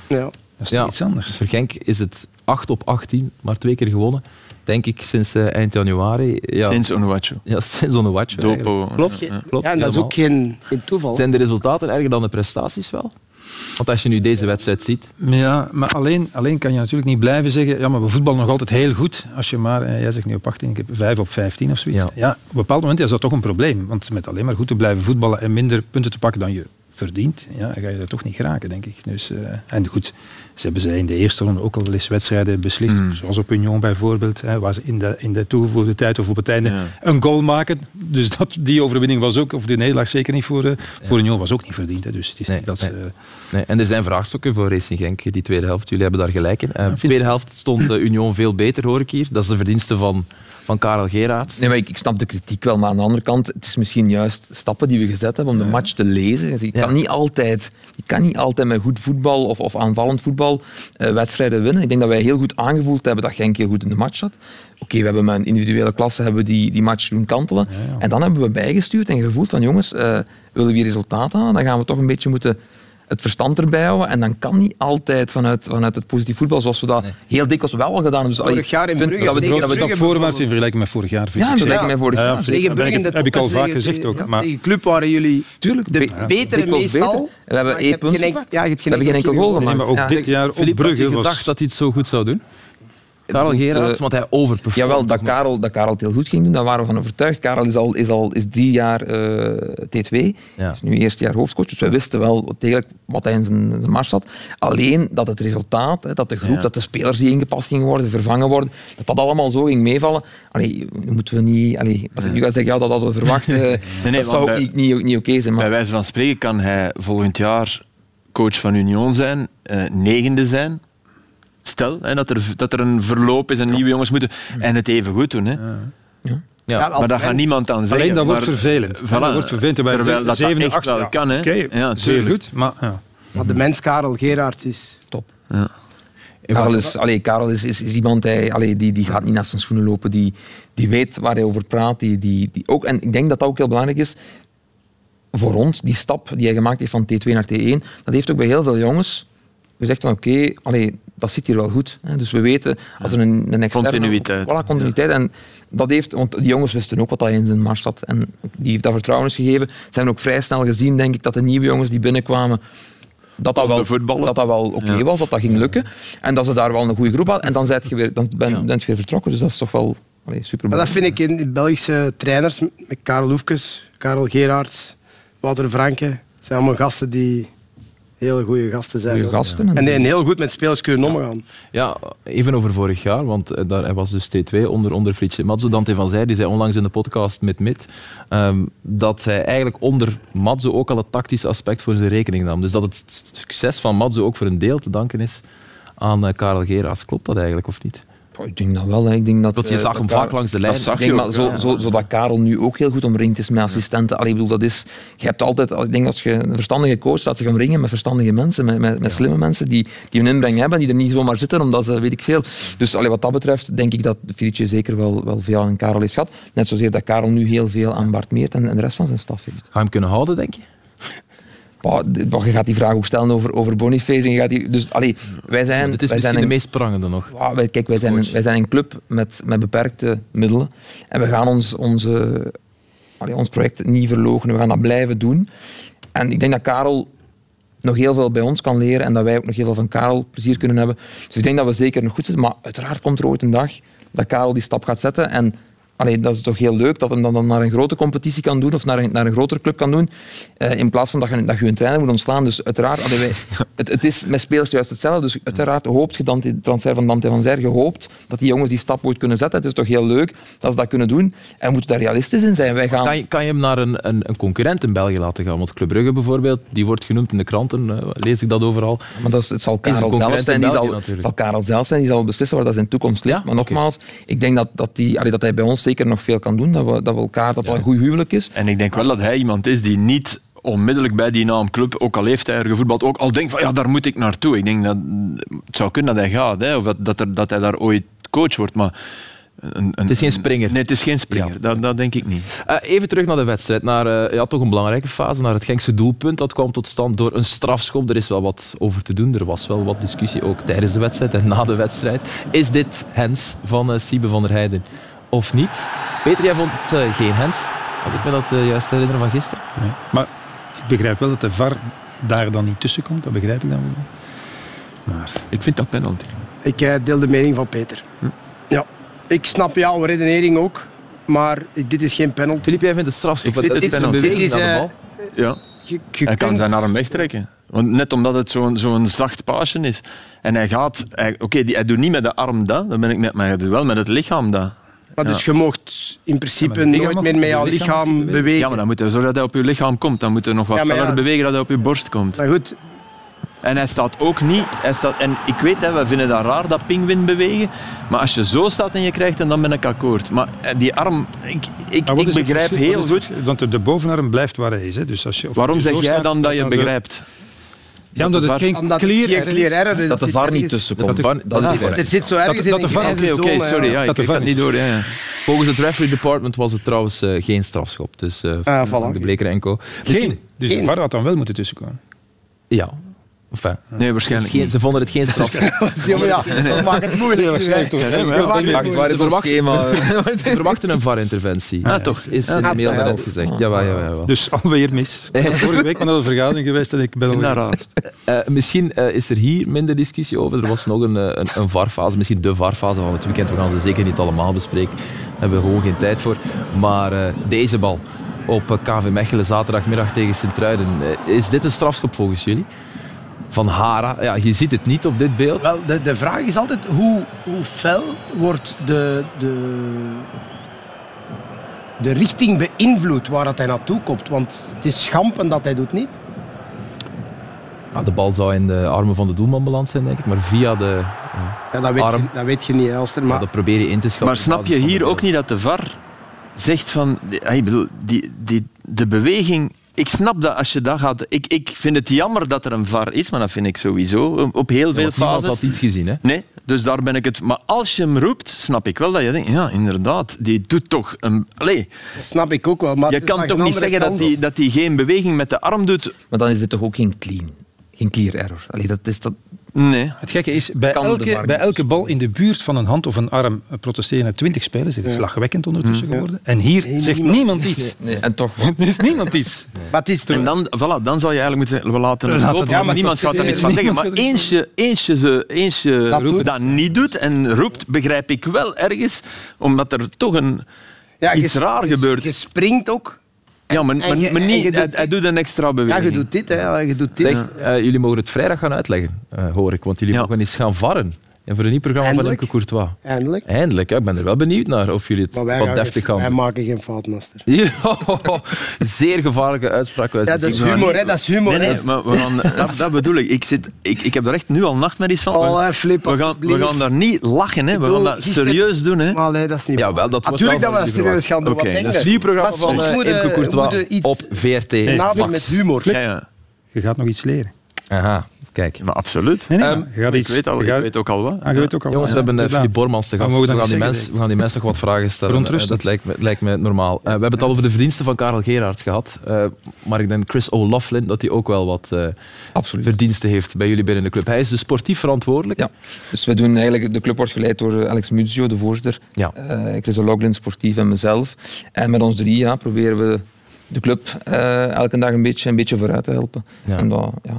F: Ja.
E: dat is
C: Ja.
E: toch iets anders.
C: Voor Genk is het 8 op 18, maar twee keer gewonnen. Denk ik sinds eh, eind januari. Ja,
G: Sinds Onuachu.
C: ja, sinds eigenlijk.
G: Dopo.
C: Klopt,
G: Ja.
C: klopt.
F: Ja, en dat is ook geen, geen toeval.
C: Zijn de resultaten erger dan de prestaties wel? Want als je nu deze wedstrijd ziet...
E: Ja, maar alleen, alleen kan je natuurlijk niet blijven zeggen, ja, maar we voetballen nog altijd heel goed. Als je maar, eh, jij zegt nu op 18, ik heb 5 op 15 of zoiets.
C: Ja.
E: Ja. op een bepaald moment is dat toch een probleem. Want met alleen maar goed te blijven voetballen en minder punten te pakken dan je verdient, ja, dan ga je er toch niet geraken, denk ik. Dus, eh, en goed, ze hebben zij in de eerste ronde ook al eens wedstrijden beslist, zoals op Union bijvoorbeeld, hè, waar ze in de, in de toegevoegde tijd of op het einde
G: Ja.
E: een goal maken. Dus dat, die overwinning was ook, of die nederlaag zeker niet voor, eh, voor Union, was ook niet verdiend. Hè. Dus het is
C: Nee,
E: niet dat ze...
C: nee. En er zijn vraagstukken voor Racing Genk, die tweede helft. Jullie hebben daar gelijk in. Eh, de tweede helft stond Union veel beter, hoor ik hier. Dat is de verdienste van, van Karel Geraert.
D: Nee, maar ik, ik snap de kritiek wel, maar aan de andere kant, het is misschien juist stappen die we gezet hebben om de match te lezen. Dus je, kan
C: Ja.
D: niet altijd, je kan niet altijd met goed voetbal of, of aanvallend voetbal eh, wedstrijden winnen. Ik denk dat wij heel goed aangevoeld hebben dat Genk heel goed in de match zat. Oké, we hebben met een individuele klasse hebben die, die match doen kantelen. En dan hebben we bijgestuurd en gevoeld van jongens, eh, willen we resultaat halen, dan gaan we toch een beetje moeten het verstand erbij houden. En dan kan niet altijd vanuit, vanuit het positief voetbal, zoals we dat heel dikwijls wel al gedaan hebben. Dus,
F: Vorig jaar in
D: ik vind
F: Brugge
D: dat we,
F: tegen
D: dat we
E: Dat voorwaarts in vergelijking met vorig jaar. vind
D: Ja,
E: ik
D: in vergelijking met vorig
E: Ja,
D: jaar.
F: Tegen
E: Dat
F: Brugge in
E: heb ik- heb ik al vaak gezegd ook.
F: ja,
E: Maar
F: Tegen club waren jullie
D: Tuurlijk,
F: de betere meestal.
D: we hebben
F: je
D: één punt.
F: Ja, je hebt
D: We
F: geen
D: hebben geen enkel goal
E: Nee,
D: gemaakt.
E: maar ook dit jaar op Brugge was...
C: gedacht dat hij het zo goed zou doen? Karel
D: moet,
C: Geraerts,
D: eh,
C: want hij overperformt.
D: Jawel, dat Karel, dat Karel het heel goed ging doen, daar waren we van overtuigd. Karel is al, is al is drie jaar eh, T2,
C: Ja.
D: is nu eerste jaar hoofdcoach, dus wij wisten wel wat, degelijk wat hij in zijn, zijn mars had. Alleen dat het resultaat, hè, dat de groep,
G: Ja.
D: dat de spelers die ingepast gingen worden, vervangen worden, dat dat allemaal zo ging meevallen. Allee, moeten we niet... Allee, als ik nu ga zeggen, ja, dat hadden we verwacht, eh,
G: nee,
D: dat zou
G: bij-
D: niet, niet, niet oké zijn.
G: Bij
D: Maar
G: wijze van spreken kan hij volgend jaar coach van Union zijn, negende zijn. Stel hè, dat, er, dat er een verloop is en nieuwe jongens moeten. En het even goed doen. Hè.
C: Ja,
F: als
G: Maar daar gaat niemand aan zeggen.
E: Alleen dat wordt
G: maar-
E: vervelend.
G: Voilà.
E: Dat wordt vervelend. Terwijl
G: Terwijl dat dat
E: zevende,
G: echt
E: achtste,
G: wel
E: ja.
G: kan, hè. Ja,
E: zeer goed. Maar, ja.
F: Maar de mens Karel Gerard is top.
G: Ja.
D: Karel, is, allee, Karel is, is, is iemand hij, allee, die, die gaat niet naar zijn schoenen lopen, die, die weet waar hij over praat. Die, die, die ook, en ik denk dat dat ook heel belangrijk is voor ons, die stap die hij gemaakt heeft van T2 naar T1. Dat heeft ook bij heel veel jongens gezegd van oké, okay, dat zit hier wel goed. Hè. Dus we weten, als er een, een externe...
G: Continuïteit.
D: Voilà, continuïteit. En dat heeft, want die jongens wisten ook wat dat in zijn mars zat. En die heeft dat vertrouwen gegeven. Ze hebben ook vrij snel gezien, denk ik, dat de nieuwe jongens die binnenkwamen, dat dat wel, dat dat wel oké ja. was, dat dat ging lukken. En dat ze daar wel een goede groep hadden. En dan, je weer, dan ben, ja. ben je weer vertrokken. Dus dat is toch wel allee, super
F: Dat vind ik in de Belgische trainers, met Karel Hoefkes, Karel Gerards, Wouter Franke, zijn allemaal gasten die hele goede gasten zijn.
D: Goeie gasten.
F: En, en heel goed met spelers kunnen omgaan.
C: Ja, even over vorig jaar, want eh, daar, hij was dus T2 onder, onder Fritsje Matzo. Dante van Zij, die zei onlangs in de podcast met Mit, um, dat hij eigenlijk onder Matzo ook al het tactische aspect voor zijn rekening nam. Dus dat het succes van Matzo ook voor een deel te danken is aan uh, Karel Geraas. Klopt dat eigenlijk, of niet?
D: Ik denk dat wel. Hè. Ik denk dat,
C: dat je uh, zag hem vaak langs de lijn.
D: Zag je maar, zo, zo, zodat Karel nu ook heel goed omringd is met assistenten. Allee, ik bedoel, dat is, je hebt altijd, ik denk als je een verstandige coach staat zich omringen met verstandige mensen, met, met, met slimme mensen die, die hun inbreng hebben, die er niet zomaar zitten omdat ze, weet ik veel. Dus allee, wat dat betreft denk ik dat Filice zeker wel, wel veel aan Karel heeft gehad. Net zozeer dat Karel nu heel veel aan Bart Meert en, en de rest van zijn staf heeft.
C: Ga je hem kunnen houden, denk je?
D: Bah, je gaat die vraag ook stellen over, over Boniface. En je gaat die, dus, allee, wij zijn,
C: Dit is
D: wij zijn
C: de meest prangende nog.
D: Ja, wij, kijk, wij zijn, een, wij zijn een club met, met beperkte middelen. En we gaan ons, onze, allee, ons project niet verloochenen. We gaan dat blijven doen. En ik denk dat Karel nog heel veel bij ons kan leren en dat wij ook nog heel veel van Karel plezier kunnen hebben. Dus ik denk dat we zeker nog goed zitten. Maar uiteraard komt er ooit een dag dat Karel die stap gaat zetten. En Allee, dat is toch heel leuk dat hij dan naar een grote competitie kan doen of naar een, naar een grotere club kan doen, uh, in plaats van dat je, dat je een trainer moet ontslaan. Dus uiteraard, allee, wij, het, het, is met spelers juist hetzelfde. Dus uiteraard hoopt je dan die transfer van Dante van Zer, je hoopt dat die jongens die stap ooit kunnen zetten. Het is toch heel leuk dat ze dat kunnen doen. En we moeten daar realistisch in zijn. Wij gaan...
C: kan, je, kan je hem naar een, een, een, concurrent in België laten gaan? Want Club Brugge bijvoorbeeld, die wordt genoemd in de kranten, lees ik dat overal.
D: Maar dat is, het zal Karel zelf zijn, die zal, zal Karel zelf zijn, die zal beslissen waar dat zijn toekomst ligt. Ja? Maar nogmaals, okay. ik denk dat, dat, die, allee, dat hij bij ons zeker nog veel kan doen. Dat we, dat we elkaar, dat ja. een goed huwelijk is.
G: En ik denk wel dat hij iemand is die niet onmiddellijk bij die naamclub, ook al heeft hij er gevoetbald, ook al denkt van ja, daar moet ik naartoe. Ik denk dat het zou kunnen dat hij gaat, hè, of dat, dat, er, dat hij daar ooit coach wordt, maar...
C: Een, een, het is geen springer.
G: Nee, het is geen springer. Ja. Dat, dat, denk ik niet.
C: Uh, even terug naar de wedstrijd. Naar uh, ja, toch een belangrijke fase, naar het Genkse doelpunt. Dat kwam tot stand door een strafschop. Er is wel wat over te doen. Er was wel wat discussie, ook tijdens de wedstrijd en na de wedstrijd. Is dit Hens van uh, Siebe van der Heijden? Of niet. Peter, jij vond het uh, geen hands, als ik me dat uh, juist herinner van gisteren.
E: Nee. Maar ik begrijp wel dat de VAR daar dan niet tussen komt. Dat begrijp ik dan wel.
G: Maar ik vind dat penalty.
F: Ik uh, deel de mening van Peter. Hm? Ja. Ik snap jouw redenering ook, maar dit is geen penalty.
C: Filip, jij vindt het strafschop.
G: Ik vind het, penalty.
F: Dit is,
G: naar de bal. Ja.
F: Je, je
G: hij kan zijn arm wegtrekken. Want net omdat het zo'n zo'n zacht paasje is. En hij gaat... Oké, okay, hij doet niet met de arm dat, dan ben ik met, maar hij doet wel met het lichaam dat.
F: Maar dus je mocht in principe ja, nooit meer met jouw lichaam, lichaam bewegen.
G: Ja, maar dan moet je zorgen dat hij op je lichaam komt. Dan moet je nog wat ja, verder ja. bewegen dat hij op je borst komt.
F: Maar goed.
G: En hij staat ook niet... Hij staat, en ik weet, hè, we vinden dat raar, dat pinguïn bewegen. Maar als je zo staat en je krijgt, dan ben ik akkoord. Maar die arm... Ik, ik, ik begrijp heel goed...
E: Want de bovenarm blijft waar hij is. Hè. Dus als je,
G: Waarom je zeg jij dan dat je begrijpt?
E: Ja, omdat het geen
F: omdat
E: clear,
F: geen clear error is.
D: Dat de VAR niet tussen komt.
F: Dat, is er zit zo ergens
E: dat,
F: in
E: dat
F: een
G: Oké, okay, okay, sorry. Ja,
E: dat
G: ik
E: de
G: dat niet door. Ja, ja.
C: Volgens het referee department was het trouwens uh, geen strafschop. Dus uh,
F: ah, voilà.
C: de Bleker Enco.
E: Geen? Dus geen. de VAR had dan wel moeten tussenkomen?
C: Ja. Enfin,
G: nee, waarschijnlijk
C: geen, Ze vonden het geen strafschop.
F: ja, dat maakt het moeilijk.
E: waarschijnlijk toch.
C: Ze verwachten, verwachten een VAR-interventie.
G: Ah, toch.
C: Is in de mail net gezegd. Ja, ja, ja, ja.
E: Dus alweer mis. Vorige week naar de vergadering geweest en ik ben al
G: naar
C: uh, Misschien uh, is er hier minder discussie over. Er was nog een, een, een VAR-fase, misschien de VAR-fase van het weekend. We gaan ze zeker niet allemaal bespreken. Daar hebben we gewoon geen tijd voor. Maar uh, deze bal op KV Mechelen zaterdagmiddag tegen Sint-Truiden. is dit een strafschop volgens jullie? Van Hara. Ja, je ziet het niet op dit beeld.
F: Wel, de, de vraag is altijd hoe, hoe fel wordt de, de, de richting beïnvloed waar dat hij naartoe komt. Want het is schampen dat hij doet niet.
C: Ja, de bal zou in de armen van de doelman beland zijn, denk ik. Maar via de
F: ja, dat, weet
C: arm...
F: je, dat weet je niet, Elster. Maar...
C: Ja, dat probeer je in te schatten.
G: Maar snap je hier ook niet dat de VAR zegt van... Ik bedoel, die, die, de beweging ik snap dat als je dat gaat... Ik, ik vind het jammer dat er een VAR is, maar dat vind ik sowieso op heel veel
C: ja,
G: fases.
C: had iets gezien, hè?
G: Nee, dus daar ben ik het... Maar als je hem roept, snap ik wel dat je denkt, ja, inderdaad, die doet toch een... Allee,
F: Dat snap ik ook wel. Maar
G: je
F: het
G: kan toch niet zeggen dat hij dat die geen beweging met de arm doet?
D: Maar dan is dit toch ook geen clean, geen clear error. Allee, dat is dat,
G: Nee.
E: Het gekke is, bij elke, bij elke bal in de buurt van een hand of een arm eh, protesteren twintig spelers. Het is lachwekkend ondertussen geworden. En hier
F: Nee,
E: zegt
F: niemand.
E: niemand iets.
D: nee, en toch.
E: Er is niemand iets.
F: Maar het is
G: En dan, voilà, dan zou je eigenlijk moeten zeggen, we laten het
E: Laten
G: lopen.
E: ja,
F: maar
G: niemand gaat daar iets van zeggen. Maar eens je, eens je, ze, eens je
F: Dat
G: dat, niet doet en roept, begrijp ik wel ergens, omdat er toch een,
F: Ja,
G: iets raar gebeurt.
F: Je springt ook.
G: Ja, maar, maar, niet,
F: je doet-
G: hij, hij doet een extra beweging.
F: Ja, je doet dit, hè. Je doet dit.
C: Zeg, eh, jullie mogen het vrijdag gaan uitleggen, eh, hoor ik. Want jullie
G: Ja.
C: mogen eens gaan varren. En voor een nieuw programma van. Emke Courtois.
F: Eindelijk.
C: Eindelijk, hè. ik ben er wel benieuwd naar of jullie het wat
F: gaan
C: deftig
F: geen- wij
C: gaan
F: maken geen fout, master.
C: Hier, zeer gevaarlijke uitspraak.
F: Ja, dat is humor, hè. Dat is humor,
G: Nee, nee,
F: hè.
G: maar we gaan, dat, dat bedoel ik. Ik, zit, ik. ik heb er echt nu al nachtmerries van.
F: Oh, hè, Flip,
G: we, gaan, we gaan daar niet lachen, hè. we
F: bedoel,
G: gaan dat serieus doen. Hè.
F: Maar nee, dat is niet
C: Ja, wel, dat
F: Natuurlijk dat we dat serieus gaan doen.
G: Oké,
F: Wat
G: dat
F: denk
G: is
F: je?
C: Het nieuwe programma van
F: soms
C: eh, Courtois op VRT.
F: met humor.
G: Ja, ja.
E: Je gaat nog iets leren.
C: Aha, kijk.
G: Maar absoluut.
E: Nee, nee,
C: Ehm,
E: maar je gaat
G: Ik weet, al,
E: je
G: ik weet ook al wat.
E: Ah, je weet ook al
C: Jongens, we hebben
E: ja,
C: uh, Filip Bormans te gast.
E: we
C: gaan, die we gaan die mensen nog wat vragen stellen. Eh, dat lijkt me, lijkt me normaal. Eh, we hebben het al over de verdiensten van Karel Gerards gehad. Eh, maar ik denk Chris O'Loughlin dat hij ook wel wat eh,
D: Absoluut.
C: verdiensten heeft bij jullie binnen de club. Hij is dus sportief verantwoordelijk.
D: Ja, dus we doen eigenlijk, de club wordt geleid door Alex Muzio, de voorzitter,
C: Ja.
D: eh Chris O'Loughlin, sportief en mezelf. En met ons drie ja, proberen we de club eh, elke dag een beetje, een beetje vooruit te helpen.
C: Ja.
D: En dat, ja,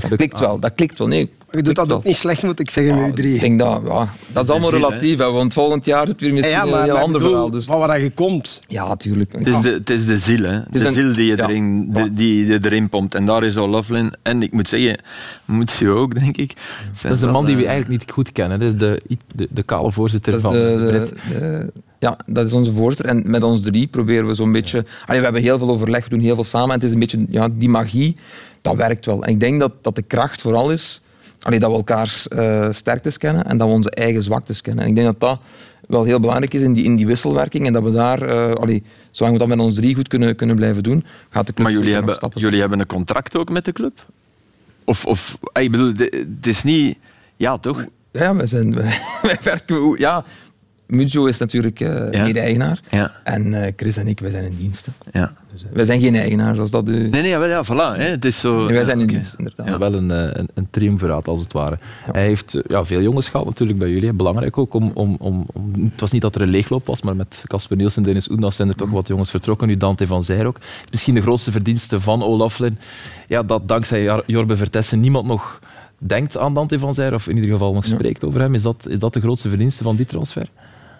D: dat, klikt wel, dat klikt wel. Nee,
F: Je doet dat
D: wel.
F: ook niet slecht, moet ik zeggen, met u
D: Ik
F: drie.
D: denk dat, ja, dat is allemaal relatief, hè, want volgend jaar is het weer misschien
F: Ja,
D: een heel ander
F: bedoel,
D: verhaal. Dus,
F: van waar je komt.
D: ja, tuurlijk.
G: Het is, de, het is de ziel, hè.
D: is
G: de
D: een-
G: ziel die je,
D: ja.
G: erin, de- die je erin pompt. En daar is al Lovelin. En ik moet zeggen, moet je ook, denk ik.
C: Dat is een man die we eigenlijk niet goed kennen. Dat is de, de, de kale voorzitter van
D: de-
C: de
D: de-
C: Brit.
D: de- ja, dat is onze voorzitter. En met ons drie proberen we zo'n beetje... Allee, we hebben heel veel overleg, we doen heel veel samen. En het is een beetje ja, die magie, dat werkt wel. En ik denk dat, dat de kracht vooral is allee, dat we elkaars eh, sterktes kennen en dat we onze eigen zwaktes kennen. En ik denk dat dat wel heel belangrijk is in die, in die wisselwerking. En dat we daar, eh allee, zolang we dat met ons drie goed kunnen, kunnen blijven doen, gaat de club
G: Maar jullie hebben, jullie hebben een contract ook met de club? Of, of ah, ik bedoel, het is niet... Ja, toch?
D: Ja, wij, zijn, wij, wij werken... Ja, Muzio is natuurlijk eh
G: Ja.
D: mede-eigenaar.
G: Ja,
D: En eh, Chris en ik, wij zijn in dienst. hè.
G: ja.
D: Dus, eh, wij zijn geen eigenaars, als dat.
G: Nee, nee, wel, ja, voilà. Hè. Het is zo...
D: Nee, wij zijn in dienst, inderdaad.
C: Wel een, eh, een, een triumviraat, als het ware. Hij heeft ja, veel jongens gehad natuurlijk bij jullie. Belangrijk ook om, om, om, om... Het was niet dat er een leegloop was, maar met Casper Nielsen en Dennis Oendas zijn er toch wat jongens vertrokken. Nu Dante van Zijr ook. Misschien de grootste verdienste van Olaflin. Ja, dat dankzij Jorbe Vertessen niemand nog denkt aan Dante van Zijr, of in ieder geval nog
D: Ja.
C: spreekt over hem. Is dat, is dat de grootste verdienste van die transfer?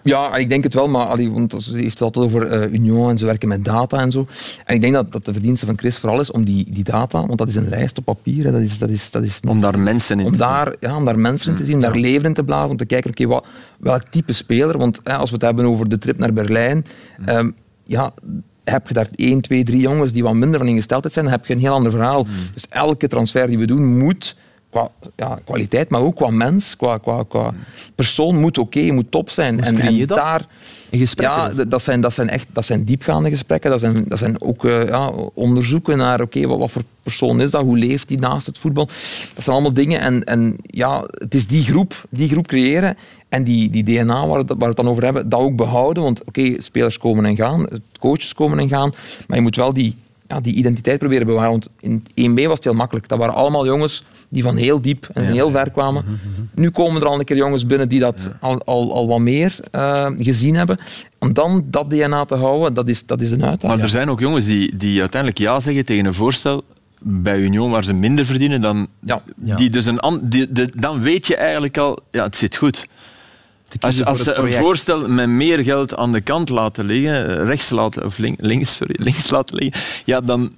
D: Ja, ik denk het wel, maar allee, want ze heeft het altijd over eh, Union en ze werken met data en zo. En ik denk dat, dat de verdienste van Chris vooral is om die, die data, want dat is een lijst op papier, hè, dat is, dat is, dat is niet-
G: Om daar mensen in
D: om
G: te
D: daar, ja, om daar mensen in te zien, om daar leven in te blazen, om te kijken, oké, wat welk type speler, want hè, als we het hebben over de trip naar Berlijn, ehm, ja, heb je daar één, twee, drie jongens die wat minder van ingesteldheid zijn, dan heb je een heel ander verhaal. Dus elke transfer die we doen moet qua ja, kwaliteit, maar ook qua mens, qua, qua, qua persoon moet oké, moet top zijn. En, en daar... Ja, dat zijn, dat zijn echt dat zijn diepgaande gesprekken. Dat zijn, dat zijn ook eh, ja, onderzoeken naar oké, wat, wat voor persoon is dat, hoe leeft die naast het voetbal. Dat zijn allemaal dingen. En, en ja, het is die groep, die groep creëren en die, die DNA waar, we het- waar we het dan over hebben, dat ook behouden. Want oké, spelers komen en gaan, coaches komen en gaan, maar je moet wel die, ja, die identiteit proberen bewaren. Want in 1B was het heel makkelijk. Dat waren allemaal jongens die van heel diep en heel ver kwamen. Nu komen er al een keer jongens binnen die dat al, al, al wat meer eh, gezien hebben. Om dan dat DNA te houden, dat is, dat is een uitdaging.
G: Maar er zijn ook jongens die, die uiteindelijk ja zeggen tegen een voorstel bij Union waar ze minder verdienen dan...
D: Ja.
G: Die dus een die, de- dan weet je eigenlijk al, ja, het zit goed. Als, als ze een voorstel met meer geld aan de kant laten liggen, eh, rechts laten, of link- links, sorry, links laten liggen, ja, dan,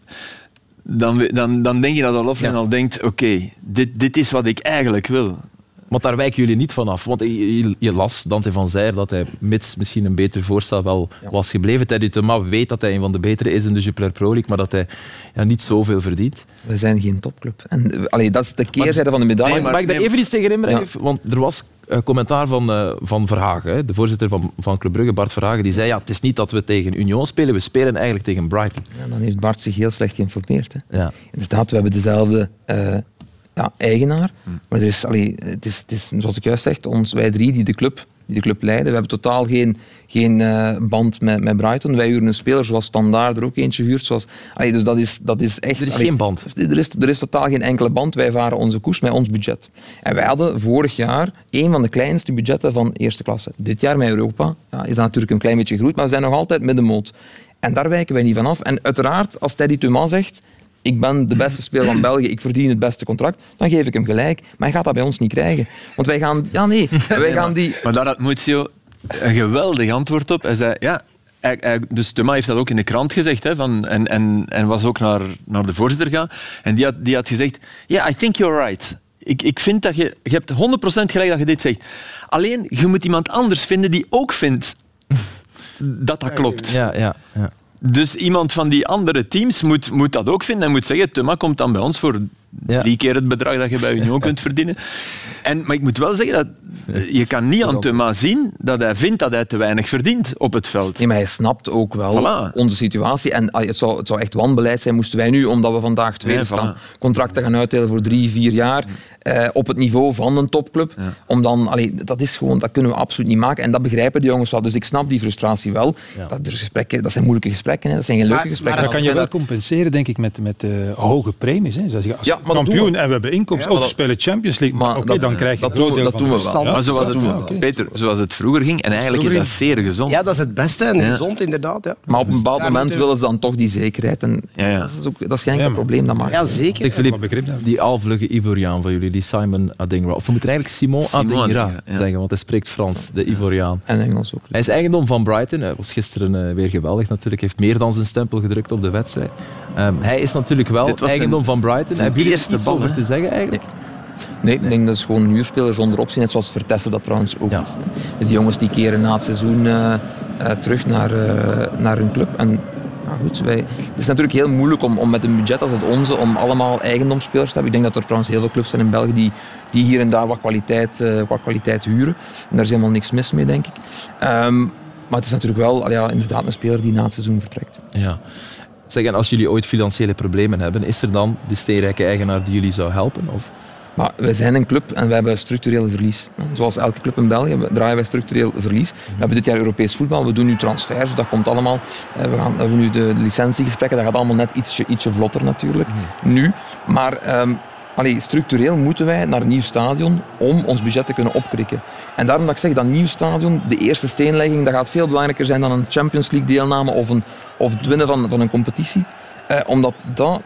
G: dan, dan, dan denk je dat Oloflin
C: Ja.
G: al denkt, oké, dit, dit is wat ik eigenlijk wil.
C: Want daar wijken jullie niet vanaf. Want je, je, las Dante van Zijr dat hij, mits misschien een beter voorstel wel was gebleven. Teddy Thomas weet dat hij een van de betere is in de Jupiler Pro League, maar dat hij ja, niet zoveel verdient.
D: We zijn geen topclub. En, allee, dat is de keerzijde van de medaille.
C: Nee, maar, mag ik daar even iets tegen inbrengen? Want er was een commentaar van, uh, van Verhagen, de voorzitter van, van Club Brugge, Bart Verhagen, die zei ja, het is niet dat we tegen Union spelen, we spelen eigenlijk tegen Brighton.
D: Ja, dan heeft Bart zich heel slecht geïnformeerd. Hè. Ja. Inderdaad, we hebben dezelfde uh, ja, eigenaar. Hm. Maar er is, allee, het, is, het is, zoals ik juist zeg, ons, wij drie die de club, die de club leiden. We hebben totaal geen, geen uh, band met, met Brighton. Wij huren een speler zoals Standaard er ook eentje huurt. Zoals, allee, dus dat is, dat is echt...
C: Er is geen band.
D: Er is, er is totaal geen enkele band. Wij varen onze koers met ons budget. En wij hadden vorig jaar een van de kleinste budgetten van eerste klasse. Dit jaar met Europa ja, is dat natuurlijk een klein beetje groeit, maar we zijn nog altijd middenmoot. En daar wijken wij niet van af. En uiteraard, als Teddy Thomas zegt ik ben de beste speler van België, ik verdien het beste contract, dan geef ik hem gelijk. Maar hij gaat dat bij ons niet krijgen. Want wij gaan... Ja, nee. Wij gaan die...
G: Maar daar had Muzio een geweldig antwoord op. Hij zei, ja, dus Thuma heeft dat ook in de krant gezegd hè, van, en, en, en was ook naar, naar de voorzitter gaan. En die had, die had gezegd, ja, yeah, I think you're right. Ik, ik vind dat je... Je hebt 100% gelijk dat je dit zegt. Alleen, je moet iemand anders vinden die ook vindt dat dat klopt.
C: Ja, ja, ja.
G: Dus iemand van die andere teams moet, moet dat ook vinden en moet zeggen, Thuma komt dan bij ons voor drie keer het bedrag dat je bij Union kunt verdienen. En, maar ik moet wel zeggen, dat je kan niet aan Thuma zien dat hij vindt dat hij te weinig verdient op het veld.
D: Nee, maar hij snapt ook wel onze situatie. En het zou, het zou echt wanbeleid zijn moesten wij nu, omdat we vandaag tweede staan, contracten gaan uitdelen voor drie, vier jaar. Eh, op het niveau van een topclub. Om dan, allee, dat, is gewoon, dat kunnen we absoluut niet maken. En dat begrijpen de jongens wel. Dus ik snap die frustratie wel. Dat, gesprekken, dat zijn moeilijke gesprekken. Hè. Dat zijn geen leuke gesprekken.
E: Maar dat kan je wel compenseren, denk ik, met, met uh, hoge premies. Hè. Zoals je als ja, kampioen en we hebben inkomsten. of we spelen Champions League. Maar, oké, dan krijg je
D: dat deel dat doen we wel.
G: Maar zoals het, Peter, zoals het vroeger ging. En eigenlijk is dat zeer gezond.
F: Ja, dat is het beste en gezond inderdaad. Ja.
D: Maar op een bepaald moment willen ze dan toch die zekerheid. En dat, is ook, dat is geen probleem. Dat maakt.
F: Ja, zeker.
C: Ik, die alvlugge Ivoriaan van jullie, die Simon Adingra. Of we moeten eigenlijk Simon, Simon Adingra zeggen, want hij spreekt Frans, de Ivoriaan.
D: En Engels ook.
C: Hij is eigendom van Brighton. Hij was gisteren uh, weer geweldig natuurlijk. heeft meer dan zijn stempel gedrukt op de wedstrijd. Um, hij is natuurlijk wel eigendom van Brighton. Heb je er iets over te zeggen eigenlijk?
D: Nee, ik denk dat is gewoon een huurspeler zonder optie, net zoals Vertesse dat trouwens ook is. Dus die jongens die keren na het seizoen uh, uh, terug naar, uh, naar hun club. En goed, wij, het is natuurlijk heel moeilijk om, om met een budget als het onze om allemaal eigendomsspelers te hebben. Ik denk dat er trouwens heel veel clubs zijn in België die, die hier en daar wat kwaliteit, uh, wat kwaliteit huren. En daar is helemaal niks mis mee, denk ik. Um, maar het is natuurlijk wel ja, inderdaad een speler die na het seizoen vertrekt.
C: Ja. Zeg, en als jullie ooit financiële problemen hebben, is er dan de steenrijke eigenaar die jullie zou helpen? Of?
D: Maar wij zijn een club en we hebben structureel verlies. Zoals elke club in België draaien wij structureel verlies. We hebben dit jaar Europees voetbal, we doen nu transfers, dat komt allemaal. Eh, we, gaan, we hebben nu de licentiegesprekken, dat gaat allemaal net ietsje, ietsje vlotter natuurlijk, nu. Maar um, allee, structureel moeten wij naar een nieuw stadion om ons budget te kunnen opkrikken. En daarom dat ik zeg, dat nieuw stadion, de eerste steenlegging, dat gaat veel belangrijker zijn dan een Champions League deelname of, een, of het winnen van, van een competitie. Eh, omdat dat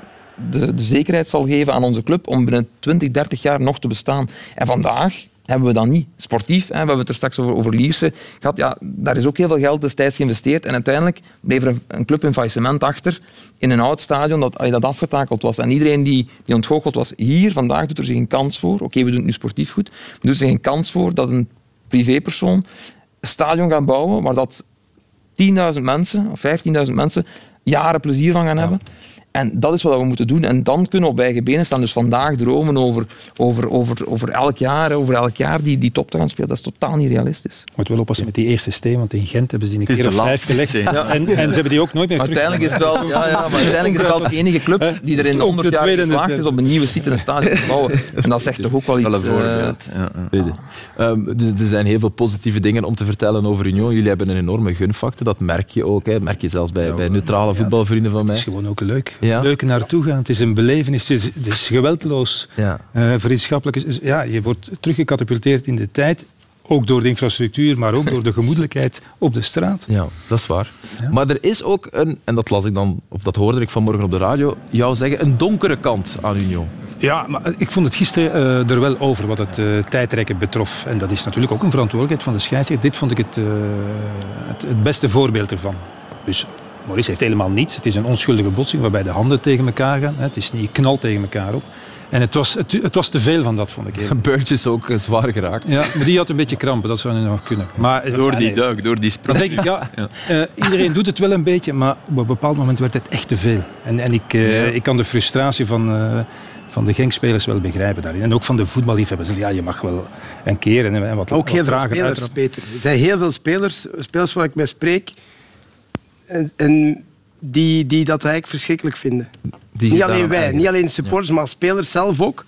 D: de, de zekerheid zal geven aan onze club om binnen 20, 30 jaar nog te bestaan. En vandaag hebben we dat niet. Sportief, hè, we hebben het er straks over, over Lierse gehad. Ja, daar is ook heel veel geld destijds geïnvesteerd. En uiteindelijk bleef er een, club in faillissement achter in een oud stadion dat, dat afgetakeld was. En iedereen die, die ontgoocheld was, hier vandaag doet er zich een kans voor. Oké, we doen het nu sportief goed. Maar doet er zich een kans voor dat een privépersoon een stadion gaat bouwen waar dat 10.000 mensen of 15.000 mensen jaren plezier van gaan hebben. En dat is wat we moeten doen. En dan kunnen we op eigen benen staan. Dus vandaag dromen over, over, over, over elk jaar, over elk jaar die, die top te gaan spelen, dat is totaal niet realistisch.
E: Moet wel oppassen met die eerste steen, want in Gent hebben ze die een keer of vijf gelegd. Ja. En, en, ze hebben die ook nooit meer
D: uiteindelijk is het wel, ja, ja, maar uiteindelijk is het wel de enige club die er in 100 jaar geslaagd is om een nieuwe site in een stadion te bouwen. En dat zegt toch ook wel iets. Uh,
C: ja, um, er zijn heel veel positieve dingen om te vertellen over Union. Jullie hebben een enorme gunfactor, dat merk je ook. Hè. Dat merk je zelfs bij, bij neutrale voetbalvrienden van mij.
E: Het is gewoon ook leuk ja. leuk naartoe gaan. Het is een belevenis, het is, het is geweldloos, ja. Uh, vriendschappelijk. Ja, je wordt teruggecatapulteerd in de tijd. Ook door de infrastructuur, maar ook door de gemoedelijkheid op de straat.
C: Ja, dat is waar. Maar er is ook een, en dat las ik dan, of dat hoorde ik vanmorgen op de radio, jou zeggen, een donkere kant aan Union.
E: Ja, maar ik vond het gisteren uh, er wel over wat het uh, tijdrekken betrof. En dat is natuurlijk ook een verantwoordelijkheid van de scheidsrechter. Dit vond ik het, het, het beste voorbeeld ervan. Dus Maurice heeft helemaal niets. Het is een onschuldige botsing waarbij de handen tegen elkaar gaan. Het is niet knal tegen elkaar op. En het was, het, het, was te veel van dat, vond ik.
C: Burge is ook eh, zwaar geraakt.
E: Ja, maar die had een beetje krampen, dat zou nu nog kunnen. Maar,
G: door die duik, door die sprong.
E: denk ik, ja, ja. Uh, iedereen doet het wel een beetje, maar op een bepaald moment werd het echt te veel. En, en ik, uh, ja. ik kan de frustratie van, uh, van de Genk-spelers wel begrijpen daarin. En ook van de voetballiefhebbers. Ja, je mag wel een keer en, en wat
F: Ook heel
E: wat
F: veel spelers, Peter. Er zijn heel veel spelers, spelers waar ik mee spreek, en, en die, die dat eigenlijk verschrikkelijk vinden. Die niet alleen wij, eigenlijk. niet alleen supporters, ja. maar spelers zelf ook.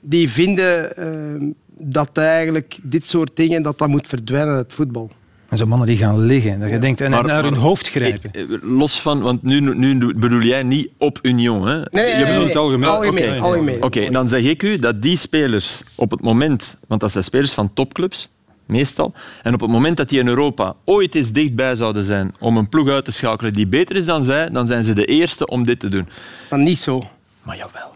F: Die vinden uh, dat eigenlijk dit soort dingen dat dat moet verdwijnen uit het voetbal.
E: En zo mannen die gaan liggen, dat je denkt, en maar, naar hun hoofd grijpen.
G: Los van, want nu, nu bedoel jij niet op Union, hè?
F: Nee,
E: je bedoelt het algemeen.
F: Algemeen,
G: Oké,
F: okay. algemeen.
G: okay, dan zeg ik u dat die spelers op het moment, want dat zijn spelers van topclubs, meestal. En op het moment dat die in Europa ooit eens dichtbij zouden zijn om een ploeg uit te schakelen die beter is dan zij, dan zijn ze de eerste om dit te doen.
F: Dan niet zo.
G: Maar jawel.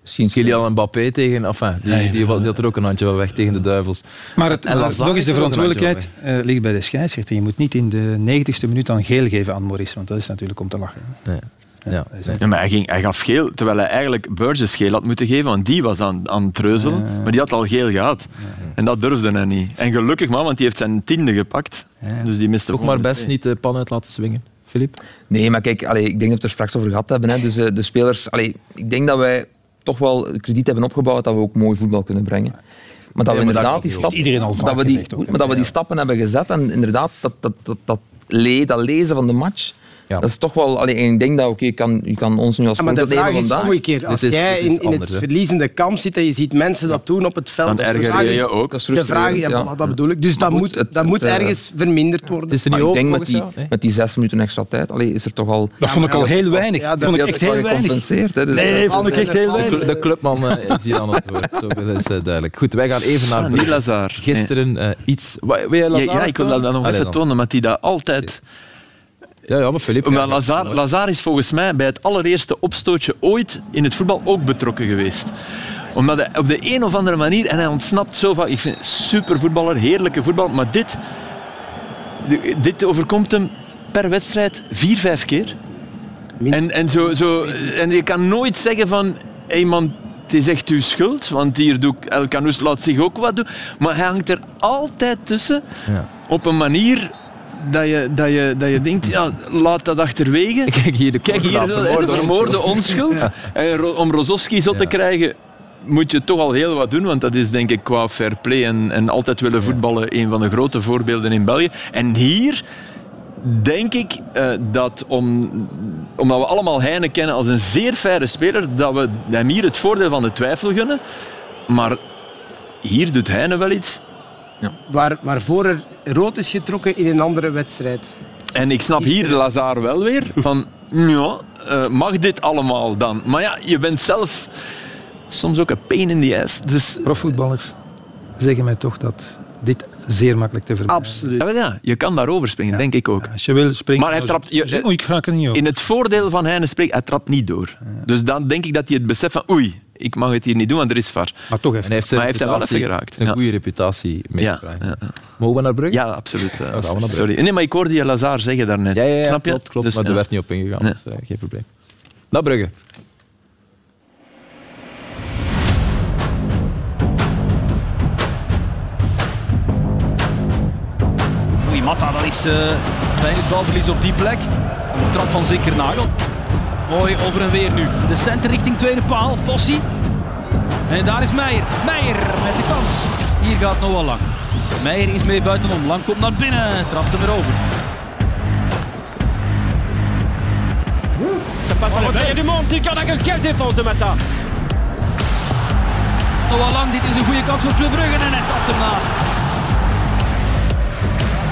C: Misschien Kylian Mbappé tegen... Enfin, die, die, die, had er ook een handje wel weg tegen de duivels.
E: Maar het, en nog eens de verantwoordelijkheid uh, ligt bij de scheidsrechter. Je moet niet in de negentigste minuut dan geel geven aan Maurice, want dat is natuurlijk om te lachen.
C: Nee.
G: Ja. Ja, maar hij, ging, hij gaf geel, terwijl hij eigenlijk Burgess geel had moeten geven, want die was aan, aan het treuzelen, ja, ja. maar die had al geel gehad. En dat durfde hij niet. En gelukkig maar, want die heeft zijn tiende gepakt. Dus die miste
C: Toch maar best niet de pan uit laten swingen, Filip?
D: Nee, maar kijk, allee, ik denk dat we het er straks over gehad hebben. Hè. Dus uh, de spelers... Allee, ik denk dat wij toch wel krediet hebben opgebouwd dat we ook mooi voetbal kunnen brengen. Maar dat we inderdaad die stappen, dat we die, maar dat we die stappen hebben gezet en inderdaad dat, dat, dat, dat, le, dat lezen van de match, ja. dat is toch wel. Allee, en ik denk dat okay, je, kan, je kan ons nu als
F: ja, maar de vraag is
D: vandaag.
F: keer, als
C: is-
F: jij in, in
C: anders,
F: het verliezende kamp zit en je ziet mensen dat doen op het veld,
G: Dan erger je ook.
D: Dat is
F: De vraag, ja, voilà, dat bedoel ik. Dus
D: Maar
F: dat moet,
D: het-
F: dat moet
D: het, eh,
F: ergens verminderd worden.
C: Het is er
D: Maar
C: niet
D: ik
C: ook,
D: denk met die,
C: jou?
D: Met die zes minuten extra tijd, allee, is er toch al.
E: Dat vond ik al heel weinig.
F: Ja, dat-
E: vond ik
D: Ja,
E: echt
D: dat
E: heel weinig.
D: Dus,
E: Nee, vond ik echt heel weinig.
C: De clubman eh, is hier aan het woord, zoveel is eh, duidelijk. Goed, wij gaan even naar
G: niet. Lazar.
C: Gisteren iets... Wil jij
G: Ja,
C: Lazar
G: ja, ik wil dat dan nog even tonen, maar die dat altijd...
C: Ja, ja, maar ja,
G: Lazar, Lazar is volgens mij bij het allereerste opstootje ooit in het voetbal ook betrokken geweest. Omdat hij op de een of andere manier, en hij ontsnapt zo van, ik vind het super voetballer, heerlijke voetbal, maar dit, dit overkomt hem per wedstrijd vier, vijf keer. En, en, zo, zo, en je kan nooit zeggen van, hey man, het is echt uw schuld, want hier doe ik, El Canoes laat zich ook wat doen. Maar hij hangt er altijd tussen,
C: Ja.
G: op een manier dat je, dat je, dat je denkt, ja, laat dat achterwege.
C: Kijk hier, de
G: Kijk hier, vermoorde onschuld. En om Rozovski zo te
C: Ja.
G: krijgen, moet je toch al heel wat doen, want dat is denk ik qua fair play en, en altijd willen voetballen een van de grote voorbeelden in België. En hier denk ik eh, dat, om, omdat we allemaal Heine kennen als een zeer faire speler, dat we hem hier het voordeel van de twijfel gunnen. Maar hier doet Heine wel iets.
F: Waar, waarvoor er rood is getrokken in een andere wedstrijd.
G: En ik snap hier Lazar wel weer van, ja, eh, mag dit allemaal dan? Maar ja, je bent zelf soms ook een pain in the ass. Dus
E: Profvoetballers zeggen mij toch dat dit zeer makkelijk te vermijden is.
F: Absoluut.
G: ja, je kan daarover springen, denk ik ook.
E: Als je wil springen...
G: Maar hij trapt- je-
E: Oei, ik ga er niet op.
G: In het voordeel van Heine spreekt, hij trapt niet door. Dus dan denk ik dat hij het beseft van, oei, ik mag het hier niet doen, want er is VAR.
E: Maar toch
C: En
E: even.
C: hij heeft
G: Maar hij heeft hem wel even geraakt.
C: Zijn
G: Ja.
C: goede reputatie
G: Ja,
C: meegebracht.
G: ja, ja.
C: Mogen we naar Brugge?
G: ja, absoluut. eh,
C: gaan we naar Brugge.
G: Sorry. Nee, maar ik hoorde je Lazar zeggen daarnet.
C: Ja, ja, ja,
G: Snap je?
C: klopt, klopt
G: Dus,
C: maar
G: ja.
C: er werd niet op ingegaan,
G: Nee.
C: dus eh, geen probleem. Naar Brugge.
K: Oei, Matta, dat is uh, weinig balverlies op die plek. Een trap van Zinkernagel. Mooi over en weer nu. De center richting tweede paal. Fossi. En daar is Meijer. Meijer met de kans. Hier gaat Noah Lang. Meijer is mee buitenom. Lang komt naar binnen. Trapt hem erover.
L: Oh, du monde, il y a quelle défense de Mata.
K: Noah Lang, dit is een goede kans voor Club Brugge. En hij trapt hem naast.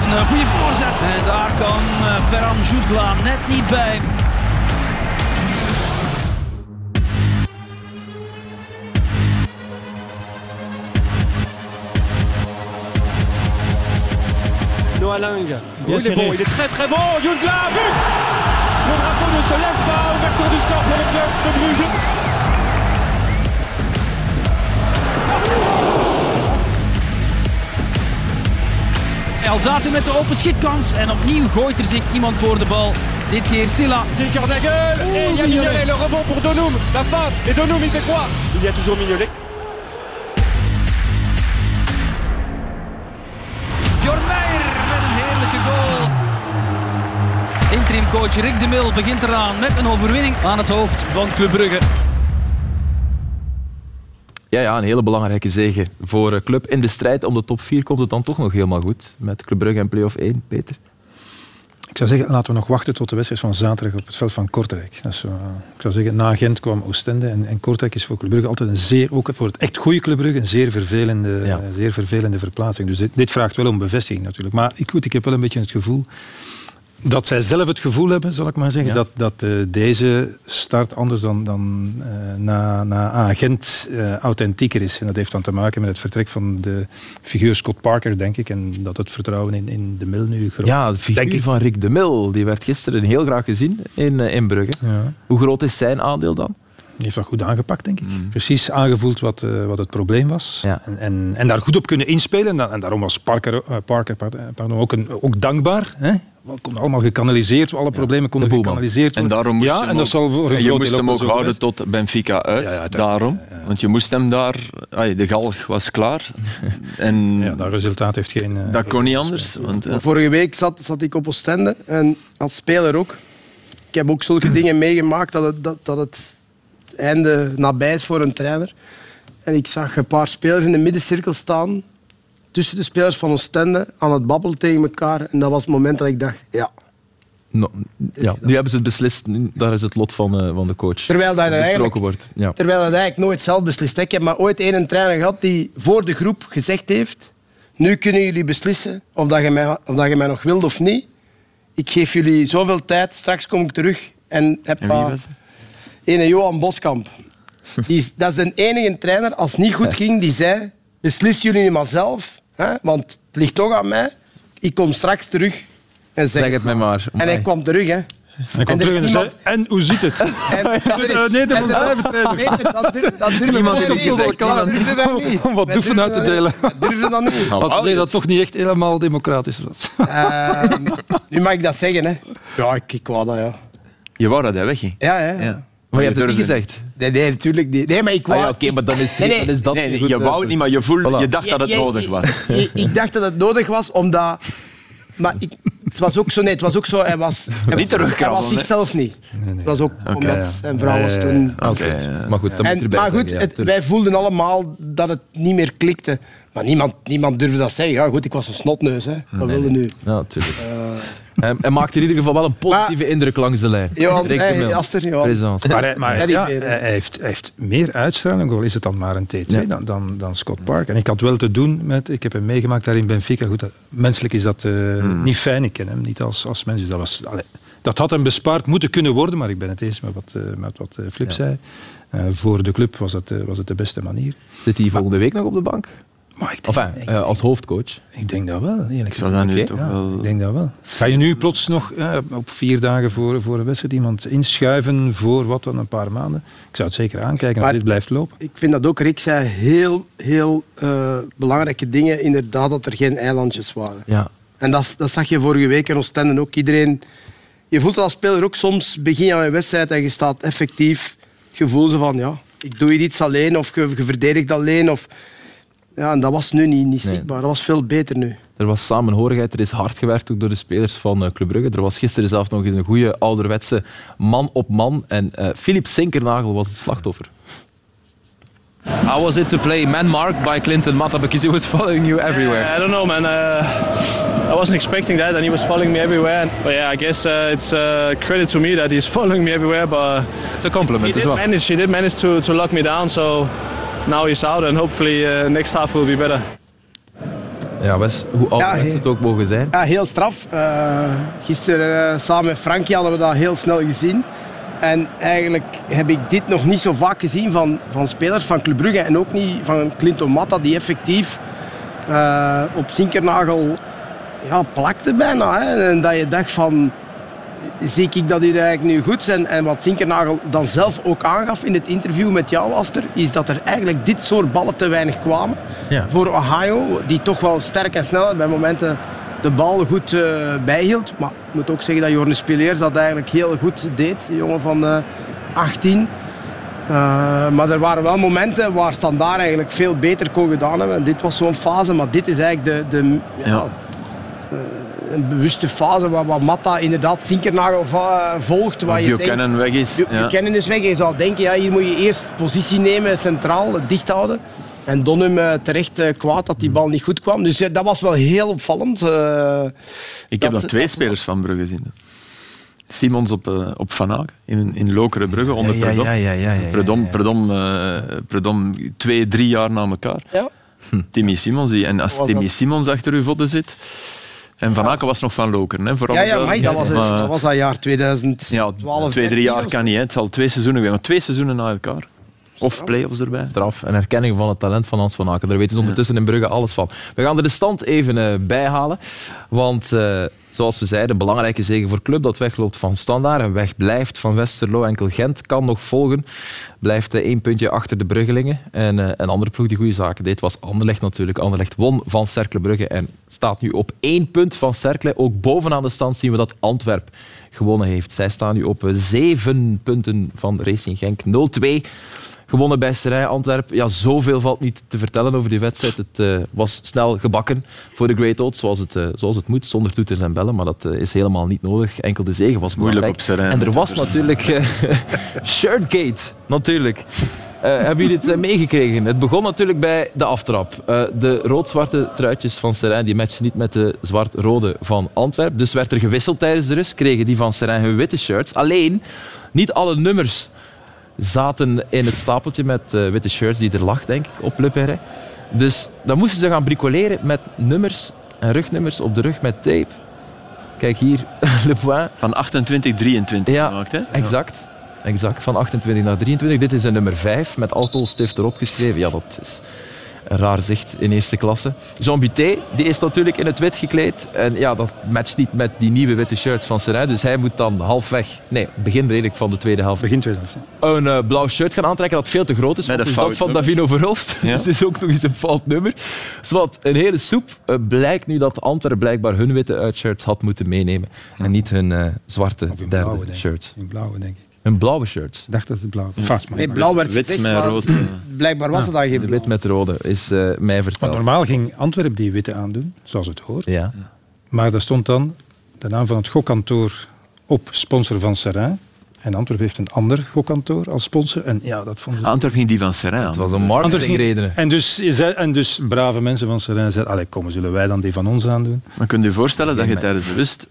K: Een eh, goede voorzet. En daar kan eh, Ferran Jutgla net niet bij.
L: Noah Lang. Oh, il est bon, il est très très bon. Yulgla, but Le drapeau ne se lève pas. Ouverture du score pour le club de Bruges.
K: Calzatu met de open schietkans. En opnieuw gooit er zich iemand voor de bal. Dit keer Silla.
L: Qui la gueule. Et il y a Mignolet, le rebond pour Donoum. La fin. Et Donoum, il fait quoi? Il y a toujours Mignolet.
K: Interimcoach Rick de Mil begint eraan met een overwinning aan het hoofd van Club Brugge.
C: Ja, ja, een hele belangrijke zege voor eh, Club. In de strijd om de top 4 komt het dan toch nog helemaal goed. Met Club Brugge en play-off 1, Peter.
E: Ik zou zeggen, laten we nog wachten tot de wedstrijd van zaterdag op het veld van Kortrijk. Dat is zo, ik zou zeggen, na Gent kwam Oostende en, en Kortrijk is voor Club Brugge altijd een zeer, ook voor het echt goede Club Brugge, een zeer vervelende, ja. zeer vervelende verplaatsing. Dus dit, dit, vraagt wel om bevestiging natuurlijk. Maar ik, goed, ik heb wel een beetje het gevoel dat zij zelf het gevoel hebben, zal ik maar zeggen, ja. dat, dat uh, deze start anders dan, dan uh, na, na agent uh, authentieker is. En dat heeft dan te maken met het vertrek van de figuur Scott Parker, denk ik. En dat het vertrouwen in, in de Mil nu groot
C: Ja, de figuur van Rick de Mil, die werd gisteren heel graag gezien in, in Brugge. Ja. Hoe groot is zijn aandeel dan?
E: Die heeft dat goed aangepakt, denk ik. Mm. Precies aangevoeld wat, uh, wat het probleem was. Ja. En, en, en, daar goed op kunnen inspelen. En, en daarom was Parker, uh, Parker pardon, ook, een, ook dankbaar. Hè? Het kon allemaal gekanaliseerd, alle problemen konden gekanaliseerd worden.
G: En daarom moest
E: ja, en dat zal voor
G: een je moest hem ook houden tot Benfica uit. Ja, ja, daarom. Want je moest hem daar... Ay, de galg was klaar. en
E: ja, dat resultaat heeft geen...
G: Dat kon niet anders. Want, uh,
F: Vorige week zat, zat ik op Oostende. En als speler ook. Ik heb ook zulke dingen meegemaakt dat het... Dat, dat het einde nabij is voor een trainer. En ik zag een paar spelers in de middencirkel staan, tussen de spelers van Oostende, aan het babbelen tegen elkaar. En dat was het moment dat ik dacht, ja...
C: No, ja, nu hebben ze het beslist, daar is het lot van, uh, van de coach.
F: Terwijl dat,
C: besproken wordt. Ja.
F: Terwijl dat eigenlijk nooit zelf beslist. Ik heb maar ooit één trainer gehad die voor de groep gezegd heeft nu kunnen jullie beslissen of, dat je, mij, of dat je mij nog wilt of niet. Ik geef jullie zoveel tijd, straks kom ik terug en heb
G: en wie was
F: Ene Johan Boskamp. Die, dat is de enige trainer, als het niet goed ging, die zei... Beslis jullie nu maar zelf, hè, want het ligt toch aan mij. Ik kom straks terug en zeg,
C: zeg het mij maar.
F: En hij kwam terug, hè.
E: En, en, terug en, zei, en hoe zit het?
F: En, is, nee, dat moet blijven trainen. Dat, durf, dat durf
I: Iemand komt zo klaar om wat doefen uit te delen.
F: Durven dat niet.
I: Wat nee, dat toch niet echt helemaal democratisch was.
F: Uh, nu mag ik dat zeggen, hè. Ja, ik, ik wou dat, ja.
G: Je wou dat hij wegging?
F: Ja, ja. ja.
C: Maar je hebt het niet gezegd?
F: Nee, nee, natuurlijk niet. Nee, maar ik wou...
C: Ah, ja, Oké, okay, maar dan is,
F: nee, nee.
C: dan is dat...
G: Nee, nee, je wou het niet, maar je, voelde, voilà. je dacht dat het
F: je,
G: nodig was.
F: Je, ik dacht dat het nodig was, omdat... Maar ik, het was ook zo, nee, het was ook zo, hij was, hij
G: niet
F: was, hij was zichzelf niet. Nee, nee. Het was ook okay, omdat ja. zijn vrouw was toen...
C: Oké, okay, maar goed, dat
F: en,
C: moet erbij
F: Maar goed,
C: zeggen,
F: het, wij voelden allemaal dat het niet meer klikte. Maar niemand, niemand durfde dat zeggen. Ja, goed, ik was een snotneus. Hè. Wat wilde nu?
C: Ja, natuurlijk. Uh, hij, hij maakte in ieder geval wel een positieve maar, indruk langs de lijn.
F: Johan, hey, Aster, Johan.
E: Maar, hij, maar ja, hij, heeft, hij heeft meer uitstraling, ook al is het dan maar een T2, ja. dan, dan, dan Scott Park. En ik had wel te doen met... Ik heb hem meegemaakt daar in Benfica. Goed, dat, menselijk is dat uh, hmm. niet fijn. Ik ken hem niet als, als mens. Dus dat, was, allee, dat had hem bespaard moeten kunnen worden, maar ik ben het eens met wat, uh, met wat uh, Flip ja. zei. voor de club was het, was het de beste manier.
C: Zit hij volgende week nog op de bank?
E: Maar ik
C: denk, enfin, uh, als hoofdcoach?
E: Ik denk dat wel, eerlijk
G: gezegd. Okay.
E: Ja, wel... Ik denk dat wel. Ga je nu plots nog uh, op vier dagen voor, voor een wedstrijd iemand inschuiven voor wat dan een paar maanden? Ik zou het zeker aankijken als dit blijft lopen.
F: Ik vind dat ook, Rick zei, heel, heel uh, belangrijke dingen. Inderdaad, dat er geen eilandjes waren.
C: Ja.
F: En dat, dat zag je vorige week in Oostende ook. Iedereen... Je voelt als speler ook soms, begin je aan een wedstrijd en je staat effectief het gevoel van, ja, ik doe hier iets alleen of je, je verdedigt alleen of... Ja, en dat was nu niet, niet zichtbaar. Nee. Dat was veel beter nu.
C: Er was samenhorigheid, er is hard gewerkt ook door de spelers van uh, Club Brugge. Er was gisteren zelf nog eens een goede ouderwetse man op man. En uh, Philip Sinkernagel was het slachtoffer.
M: How was it to play man marked by Clinton Mata because he was following you everywhere?
N: Yeah, I don't know, man. Uh, I wasn't expecting that, and he was following me everywhere. But yeah, I guess uh, it's uh, credit to me that he's following me everywhere. But
M: it's a compliment
N: he
M: as well.
N: Manage, he did manage to, to lock me down, so now he's out and hopefully uh, next half will be better.
C: Ja, Wes, hoe oud ja, het ook mogen zijn?
F: Ja, heel straf. Uh, gisteren uh, samen met Frankie hadden we dat heel snel gezien. En eigenlijk heb ik dit nog niet zo vaak gezien van, van spelers van Club Brugge en ook niet van Clinton Matta, die effectief uh, op Zinkernagel ja, plakte bijna. Hè. En dat je dacht van, zie ik dat hier eigenlijk nu goed zijn. En wat Zinkernagel dan zelf ook aangaf in het interview met jou, Aster, is dat er eigenlijk dit soort ballen te weinig kwamen.
C: Ja.
F: Voor Ohio, die toch wel sterk en snel bij momenten de bal goed uh, bijhield. Maar ik moet ook zeggen dat Jorne Spileers dat eigenlijk heel goed deed. Een jongen van uh, 18. maar er waren wel momenten waar Standaard eigenlijk veel beter kon gedaan hebben. Dit was zo'n fase, maar dit is eigenlijk de, de ja een bewuste fase waar, waar Matta inderdaad Zinkernagel volgt. Waar
G: je Buchanan weg is.
F: Buchanan ja. is weg. Je zou denken, ja, hier moet je eerst positie nemen, centraal, dicht houden. En Donum uh, terecht uh, kwaad dat die bal niet goed kwam. Dus uh, dat was wel heel opvallend.
G: Ik heb nog twee spelers van Brugge gezien. Simons op, op Van Aak, in, in Lokere Brugge, onder ja, Predom, Predom, Predom, twee, drie jaar na elkaar. Ja. Timmy Simons, die, en als Timmy Simons achter uw vodden zit, en Van Aken was nog van Lokeren. Hè,
F: vooral ja, ja, maar dat was, dat was dat jaar 2012.
G: Ja, twee, drie jaar kan niet. Hè. Het zal twee seizoenen zijn, maar twee seizoenen na elkaar. Of play-offs erbij.
C: Straf en erkenning van het talent van Hans van Aken. Daar weten ze ondertussen in Brugge alles van. We gaan er de stand even uh, bijhalen. Want uh, zoals we zeiden, een belangrijke zegen voor club dat wegloopt van Standaard en wegblijft van Westerlo. Enkel Gent kan nog volgen. Blijft uh, één puntje achter de Bruggelingen. En een andere ploeg die goede zaken deed was Anderlecht natuurlijk. Anderlecht won van Cercle Brugge en staat nu op één punt van Cercle. Ook bovenaan de stand zien we dat Antwerp gewonnen heeft. Zij staan nu op zeven punten van Racing Genk. 0-2 gewonnen bij Serij Antwerpen. Ja, zoveel valt niet te vertellen over die wedstrijd. Het uh, was snel gebakken voor de Great Odds, zoals het, uh, zoals het moet, zonder toeters en bellen. Maar dat uh, is helemaal niet nodig. Enkel de zegen was
G: moeilijk op.
C: En er was natuurlijk Shirtgate, natuurlijk. hebben jullie het meegekregen? Het begon natuurlijk bij de aftrap. de rood-zwarte truitjes van Serijn die matchen niet met de zwart-rode van Antwerpen. Dus werd er gewisseld tijdens de rust. Kregen die van Serijn hun witte shirts. Alleen, niet alle nummers zaten in het stapeltje met uh, witte shirts die er lag, denk ik, op Le Perret. Dus dan moesten ze gaan bricoleren met nummers en rugnummers op de rug met tape. Kijk hier, Le Point.
G: Van 28, 23 ja, gemaakt, hè?
C: Exact. Exact, van 28 naar 23. Dit is een nummer 5 met alcoholstift erop geschreven. Ja, dat is raar zicht in eerste klasse. Jean Buté, die is natuurlijk in het wit gekleed. En ja, dat matcht niet met die nieuwe witte shirts van Serijn. Dus hij moet dan halfweg, nee, begin redelijk van de tweede helft.
E: Begin tweede helft.
C: Een uh, blauw shirt gaan aantrekken dat veel te groot is. Met een dat van Davino Verhulst. Ja. dus is ook nog eens een fout nummer. Zwat, een hele soep. Uh, blijkt nu dat Antwerpen blijkbaar hun witte uitshirts had moeten meenemen. En niet hun uh, zwarte derde blauwe, shirts.
E: In blauwe, denk ik.
C: Een blauwe shirt.
E: Ik dacht dat het blauw was.
F: Vast, maar. Nee, blauw werd
G: wit met rood.
F: Blijkbaar was het dan geen blauw.
C: Wit met rode is uh, mij verteld.
E: Maar normaal ging Antwerpen die witte aandoen, zoals het hoort.
C: Ja.
E: Maar daar stond dan de naam van het gokkantoor op sponsor van Serrain. En Antwerpen heeft een ander gokkantoor als sponsor. En ja, dat vonden
G: ze... Antwerpen ging die van Serrain
C: Het was een marketingreden.
E: En dus, en dus brave mensen van Serrain zeiden, allee, kom, zullen wij dan die van ons aandoen?
G: Maar kun je je voorstellen dat je tijdens de rust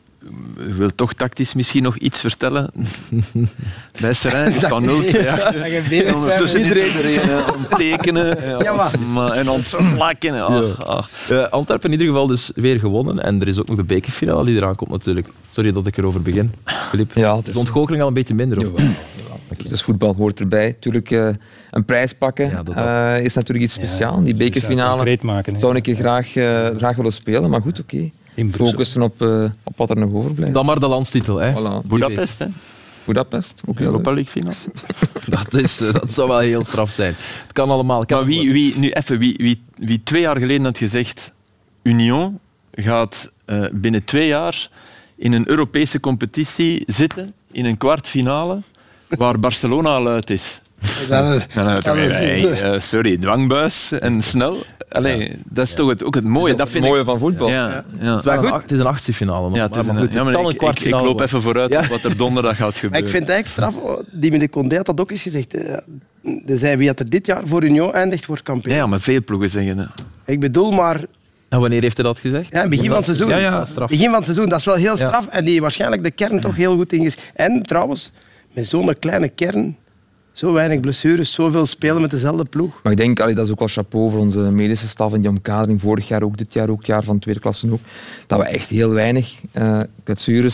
G: ik wil toch tactisch misschien nog iets vertellen. Bij Serijn is van 0 2 Ondertussen iedereen aan tekenen ja, maar. en aan het plakken.
C: Uh, Antwerpen in ieder geval dus weer gewonnen. En er is ook nog de bekerfinale die eraan komt natuurlijk. Sorry dat ik erover begin, Filip. Ja, het is de ontgoocheling al een beetje minder. Of?
D: Dus voetbal hoort erbij. Natuurlijk, uh, een prijs pakken ja, dat, uh, is natuurlijk iets speciaals. Die bekerfinale maken, zou ik graag, uh, graag willen spelen. Maar goed, oké. Okay focussen op, uh, op wat er nog overblijft.
C: Dan maar de landstitel. Hè.
G: Voilà. Budapest, hè?
D: Budapest,
G: ook Europa League finale.
C: dat, is, uh, dat zou wel heel straf zijn. Het kan allemaal.
G: Kan maar wie, wie, nu even, wie, wie, wie twee jaar geleden had gezegd Union gaat uh, binnen twee jaar in een Europese competitie zitten, in een kwartfinale, waar Barcelona al uit is. Dat, dat, hey, sorry, dwangbuis en snel. Allee, dat is toch het, ook het mooie. Dat,
D: vind mooie van voetbal.
C: Ja, ja. Het, is goed. het is een achtste-finale.
G: Ja, het is een, goed, ja, maar ik, ik, ik, loop even vooruit op wat er donderdag gaat gebeuren.
F: Ik vind het eigenlijk straf, die met de Condé had dat ook eens gezegd. De zei wie had er dit jaar voor Union eindigt, wordt kampioen.
G: Ja, maar veel ploegen zeggen dat.
F: Ik bedoel maar...
C: En wanneer heeft hij dat gezegd?
F: Ja, begin van het seizoen. Ja, ja, straf. Begin van het seizoen, dat is wel heel straf. En die waarschijnlijk de kern toch heel goed inges. En trouwens, met zo'n kleine kern zo weinig blessures, zoveel spelen met dezelfde ploeg.
D: Maar ik denk, dat is ook wel chapeau voor onze medische staf en die omkadering. Vorig jaar ook, dit jaar ook, jaar van tweede klasse ook. Dat we echt heel weinig uh,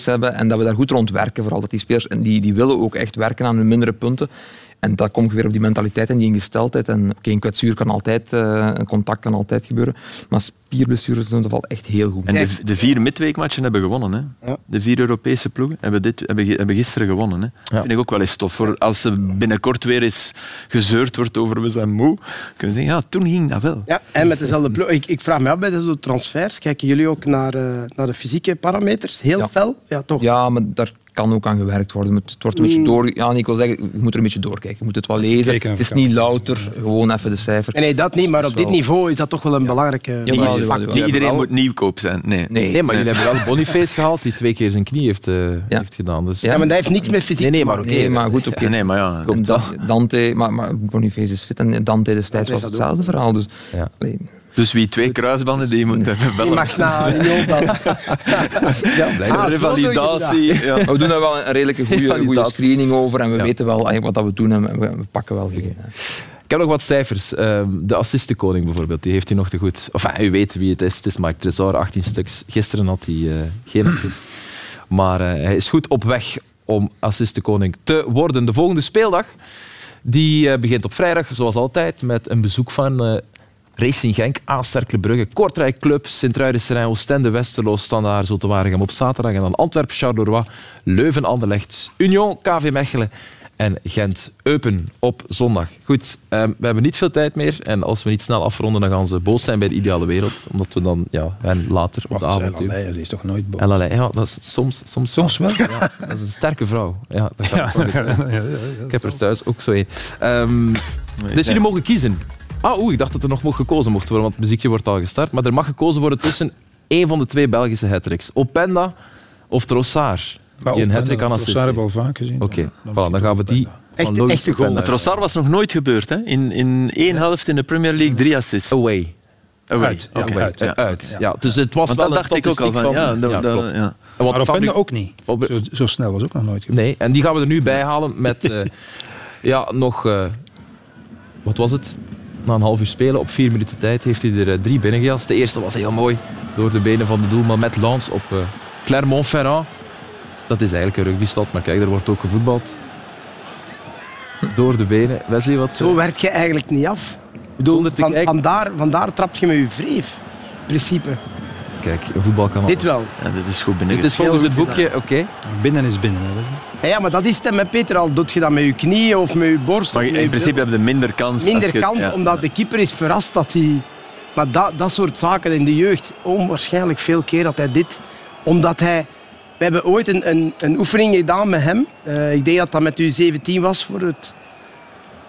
D: hebben en dat we daar goed rond werken. Vooral dat die spelers, en die, die willen ook echt werken aan hun mindere punten. En dat komt weer op die mentaliteit en die ingesteldheid. En oké, een kwetsuur kan altijd, uh, een contact kan altijd gebeuren. Maar spierblessures doen dat valt echt heel goed.
G: En de, de vier midweekmatchen hebben gewonnen. Hè? Ja. De vier Europese ploegen hebben, dit, hebben, hebben gisteren gewonnen. Hè? Dat vind ik ook wel eens tof. Voor als er binnenkort weer eens gezeurd wordt over we zijn moe, kunnen ze zeggen, ja, toen ging dat wel.
F: Ja, en met dezelfde ploeg. Ik, ik vraag me af bij deze transfers, kijken jullie ook naar, uh, naar de fysieke parameters? Heel ja. fel? Ja, toch?
D: Ja, maar daar kan ook aan gewerkt worden. Het wordt een beetje mm. door... Ja, ik wil zeggen, je moet er een beetje doorkijken. Je moet het wel lezen. Het is niet louter, gewoon even de cijfer.
F: Nee, dat niet, maar op dit niveau is dat toch wel een belangrijke
G: ja, Niet iedereen moet nieuwkoop zijn. Nee,
C: nee. nee maar jullie hebben wel Boniface gehaald, die twee keer zijn knie heeft, uh, heeft gedaan. Dus.
F: Ja, maar dat heeft niks met fysiek
D: Nee, nee maar, oké. nee, maar goed, oké. Okay.
G: Nee, maar ja.
D: Dante, maar, maar Boniface is fit en Dante destijds was hetzelfde verhaal. Dus, ja.
G: Dus wie twee kruisbanden, die moet hebben
F: bellen. mag naar Union bellen.
G: ja, ah, revalidatie. Ja.
D: We doen daar wel een redelijke goede, goede screening over en we weten wel wat dat we doen en we, pakken wel goed.
C: Ik heb nog wat cijfers. Ehm, de assistenkoning bijvoorbeeld, die heeft hij nog te goed. Of u weet wie het is. Het is Mike Tresor, 18 stuks. Gisteren had hij uh, geen assist. Maar uh, hij is goed op weg om assistenkoning te worden. De volgende speeldag die, uh, begint op vrijdag, zoals altijd, met een bezoek van Racing Genk, AS Cercle Brugge, Kortrijk Club, Sint-Truidenserijn, Oostende, Westerlo, Standaard, Zotewaregem op zaterdag en dan Antwerpen, Charleroi, Leuven, Anderlecht, Union, KV Mechelen en Gent-Eupen op zondag. Goed, um, we hebben niet veel tijd meer en als we niet snel afronden, dan gaan ze boos zijn bij de ideale wereld, omdat we dan ja, en later op de avond...
E: Ze is toch nooit boos?
C: Ja, dat is soms, soms,
E: soms wel.
C: Ja, dat is een sterke vrouw. Ja, dat ja. Ik heb er thuis ook zo een. Um, dus jullie mogen kiezen. Ah, oeh, ik dacht dat er nog mocht gekozen mocht worden, want het muziekje wordt al gestart. Maar er mag gekozen worden tussen één van de twee Belgische hattricks. Openda of Trossard. Die een hattrick aan
E: Trossard hebben we al vaak gezien.
C: Oké, voilà, dan gaan we die...
F: Echt, echt goal.
G: Trossard was nog nooit gebeurd. Hè? In, in één helft in de Premier League drie assists.
C: Away.
G: Away.
C: Uit. Ja, uit, ja. uit. Ja. Dus het was wel
G: dat dacht ik ook al van. ja, dat, ja.
E: Maar Openda ook niet. Zo, zo, snel was ook nog nooit gebeurd.
C: Nee, en die gaan we er nu bij halen met uh, ja, nog... Uh, wat was het? Na een half uur spelen, op vier minuten tijd, heeft hij er eh, drie binnengejast. De eerste was heel mooi, door de benen van de doelman met Lans op uh, Clermont-Ferrand. Dat is eigenlijk een rugbystad, maar kijk, er wordt ook gevoetbald. Door de benen. Wesley, wat...
F: Zo werkt je eigenlijk niet af. Ik bedoel, van, vandaar, vandaar trap je met je vreef. principe.
C: Kijk, een voetbal kan
G: Dit wel. Ja, dit is goed binnen.
C: Dit is volgens het boekje, oké.
E: Binnen is binnen.
F: Hè, ja, maar dat is het met Peter al. Doet je dat met je knieën of met je borst?
G: Maar in principe heb je minder kans.
F: Minder kans, omdat de keeper is verrast dat hij... Maar dat, dat soort zaken in de jeugd, onwaarschijnlijk veel keer dat hij dit... Omdat hij... We hebben ooit een, een, een oefening gedaan met hem. Uh, ik denk dat dat met u 17 was voor het...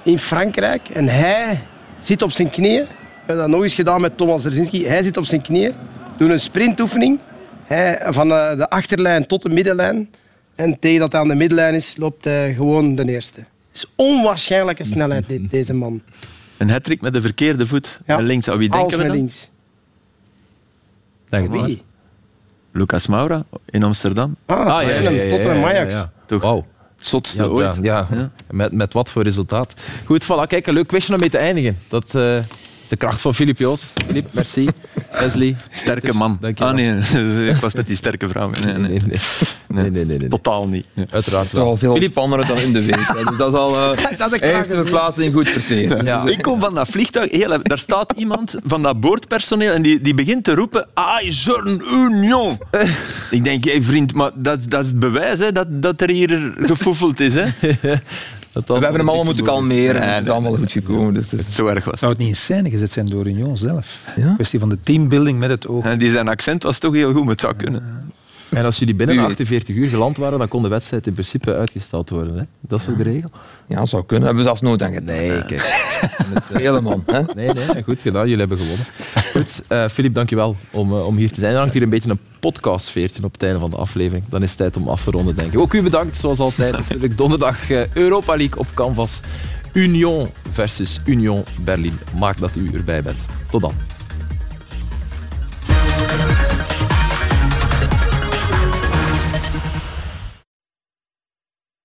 F: in Frankrijk. En hij zit op zijn knieën. We hebben dat nog eens gedaan met Thomas Derzinski. Hij zit op zijn knieën doen een sprintoefening. Hij, van eh, de achterlijn tot de middenlijn. En tegen dat hij aan de middenlijn is, loopt hij gewoon de eerste. Het is onwaarschijnlijke snelheid, dit, deze man.
G: Een hattrick met de verkeerde voet. Ja. Met links. Aan wie denken we dan? links.
C: Denk Wie?
G: Lucas Moura in Amsterdam.
F: Ah, ah ja, ja, ja, Tottenham Ajax. Ja,
G: Toch? Wow. Het zotste ooit.
C: Ja, Met, met wat voor resultaat. Goed, voilà, kijk, een leuk quizje om mee te eindigen. Dat... Uh, de kracht van Filip Joos. Filip, merci. Leslie.
G: Sterke man.
C: Dank
G: ah nee, ik was met die sterke vrouw. Nee, nee, nee. nee, nee, nee, nee Totaal niet.
C: Uiteraard
D: wel. Philippe... spannender dan in de week. Dus dat is al... Uh, dat heeft de plaatsing goed verteren.
G: Ja. Ik kom van dat vliegtuig. Heel, daar staat iemand van dat boordpersoneel en die, die begint te roepen Ah, Zorn Union. ik denk, hey, vriend, maar dat, dat is het bewijs hè, dat, dat er hier gefoefeld is. Hè.
D: we hebben hem allemaal moeten kalmeren. het is allemaal goed gekomen. Dus het
G: Zo erg was
E: Zou het niet in scène gezet zijn door Union zelf? Ja? Kwestie van de teambuilding met het oog.
G: En die zijn accent was toch heel goed, maar het zou kunnen.
C: En als jullie binnen 48 uur geland waren, dan kon de wedstrijd in principe uitgesteld worden. Hè? Dat is ook de regel?
D: Ja, zou kunnen. Hebben we zelfs nooit aan gedaan.
C: Nee, kijk.
D: Helemaal. Hè?
C: Nee, nee, goed gedaan. Jullie hebben gewonnen. Goed, uh, Filip, dankjewel om, uh, om hier te zijn. Er hangt hier een beetje een podcastveertje op het einde van de aflevering. Dan is het tijd om af te ronden, denk ik. Ook u bedankt, zoals altijd. Natuurlijk donderdag uh, Europa League op Canvas. Union versus Union Berlin. Maak dat u erbij bent. Tot dan.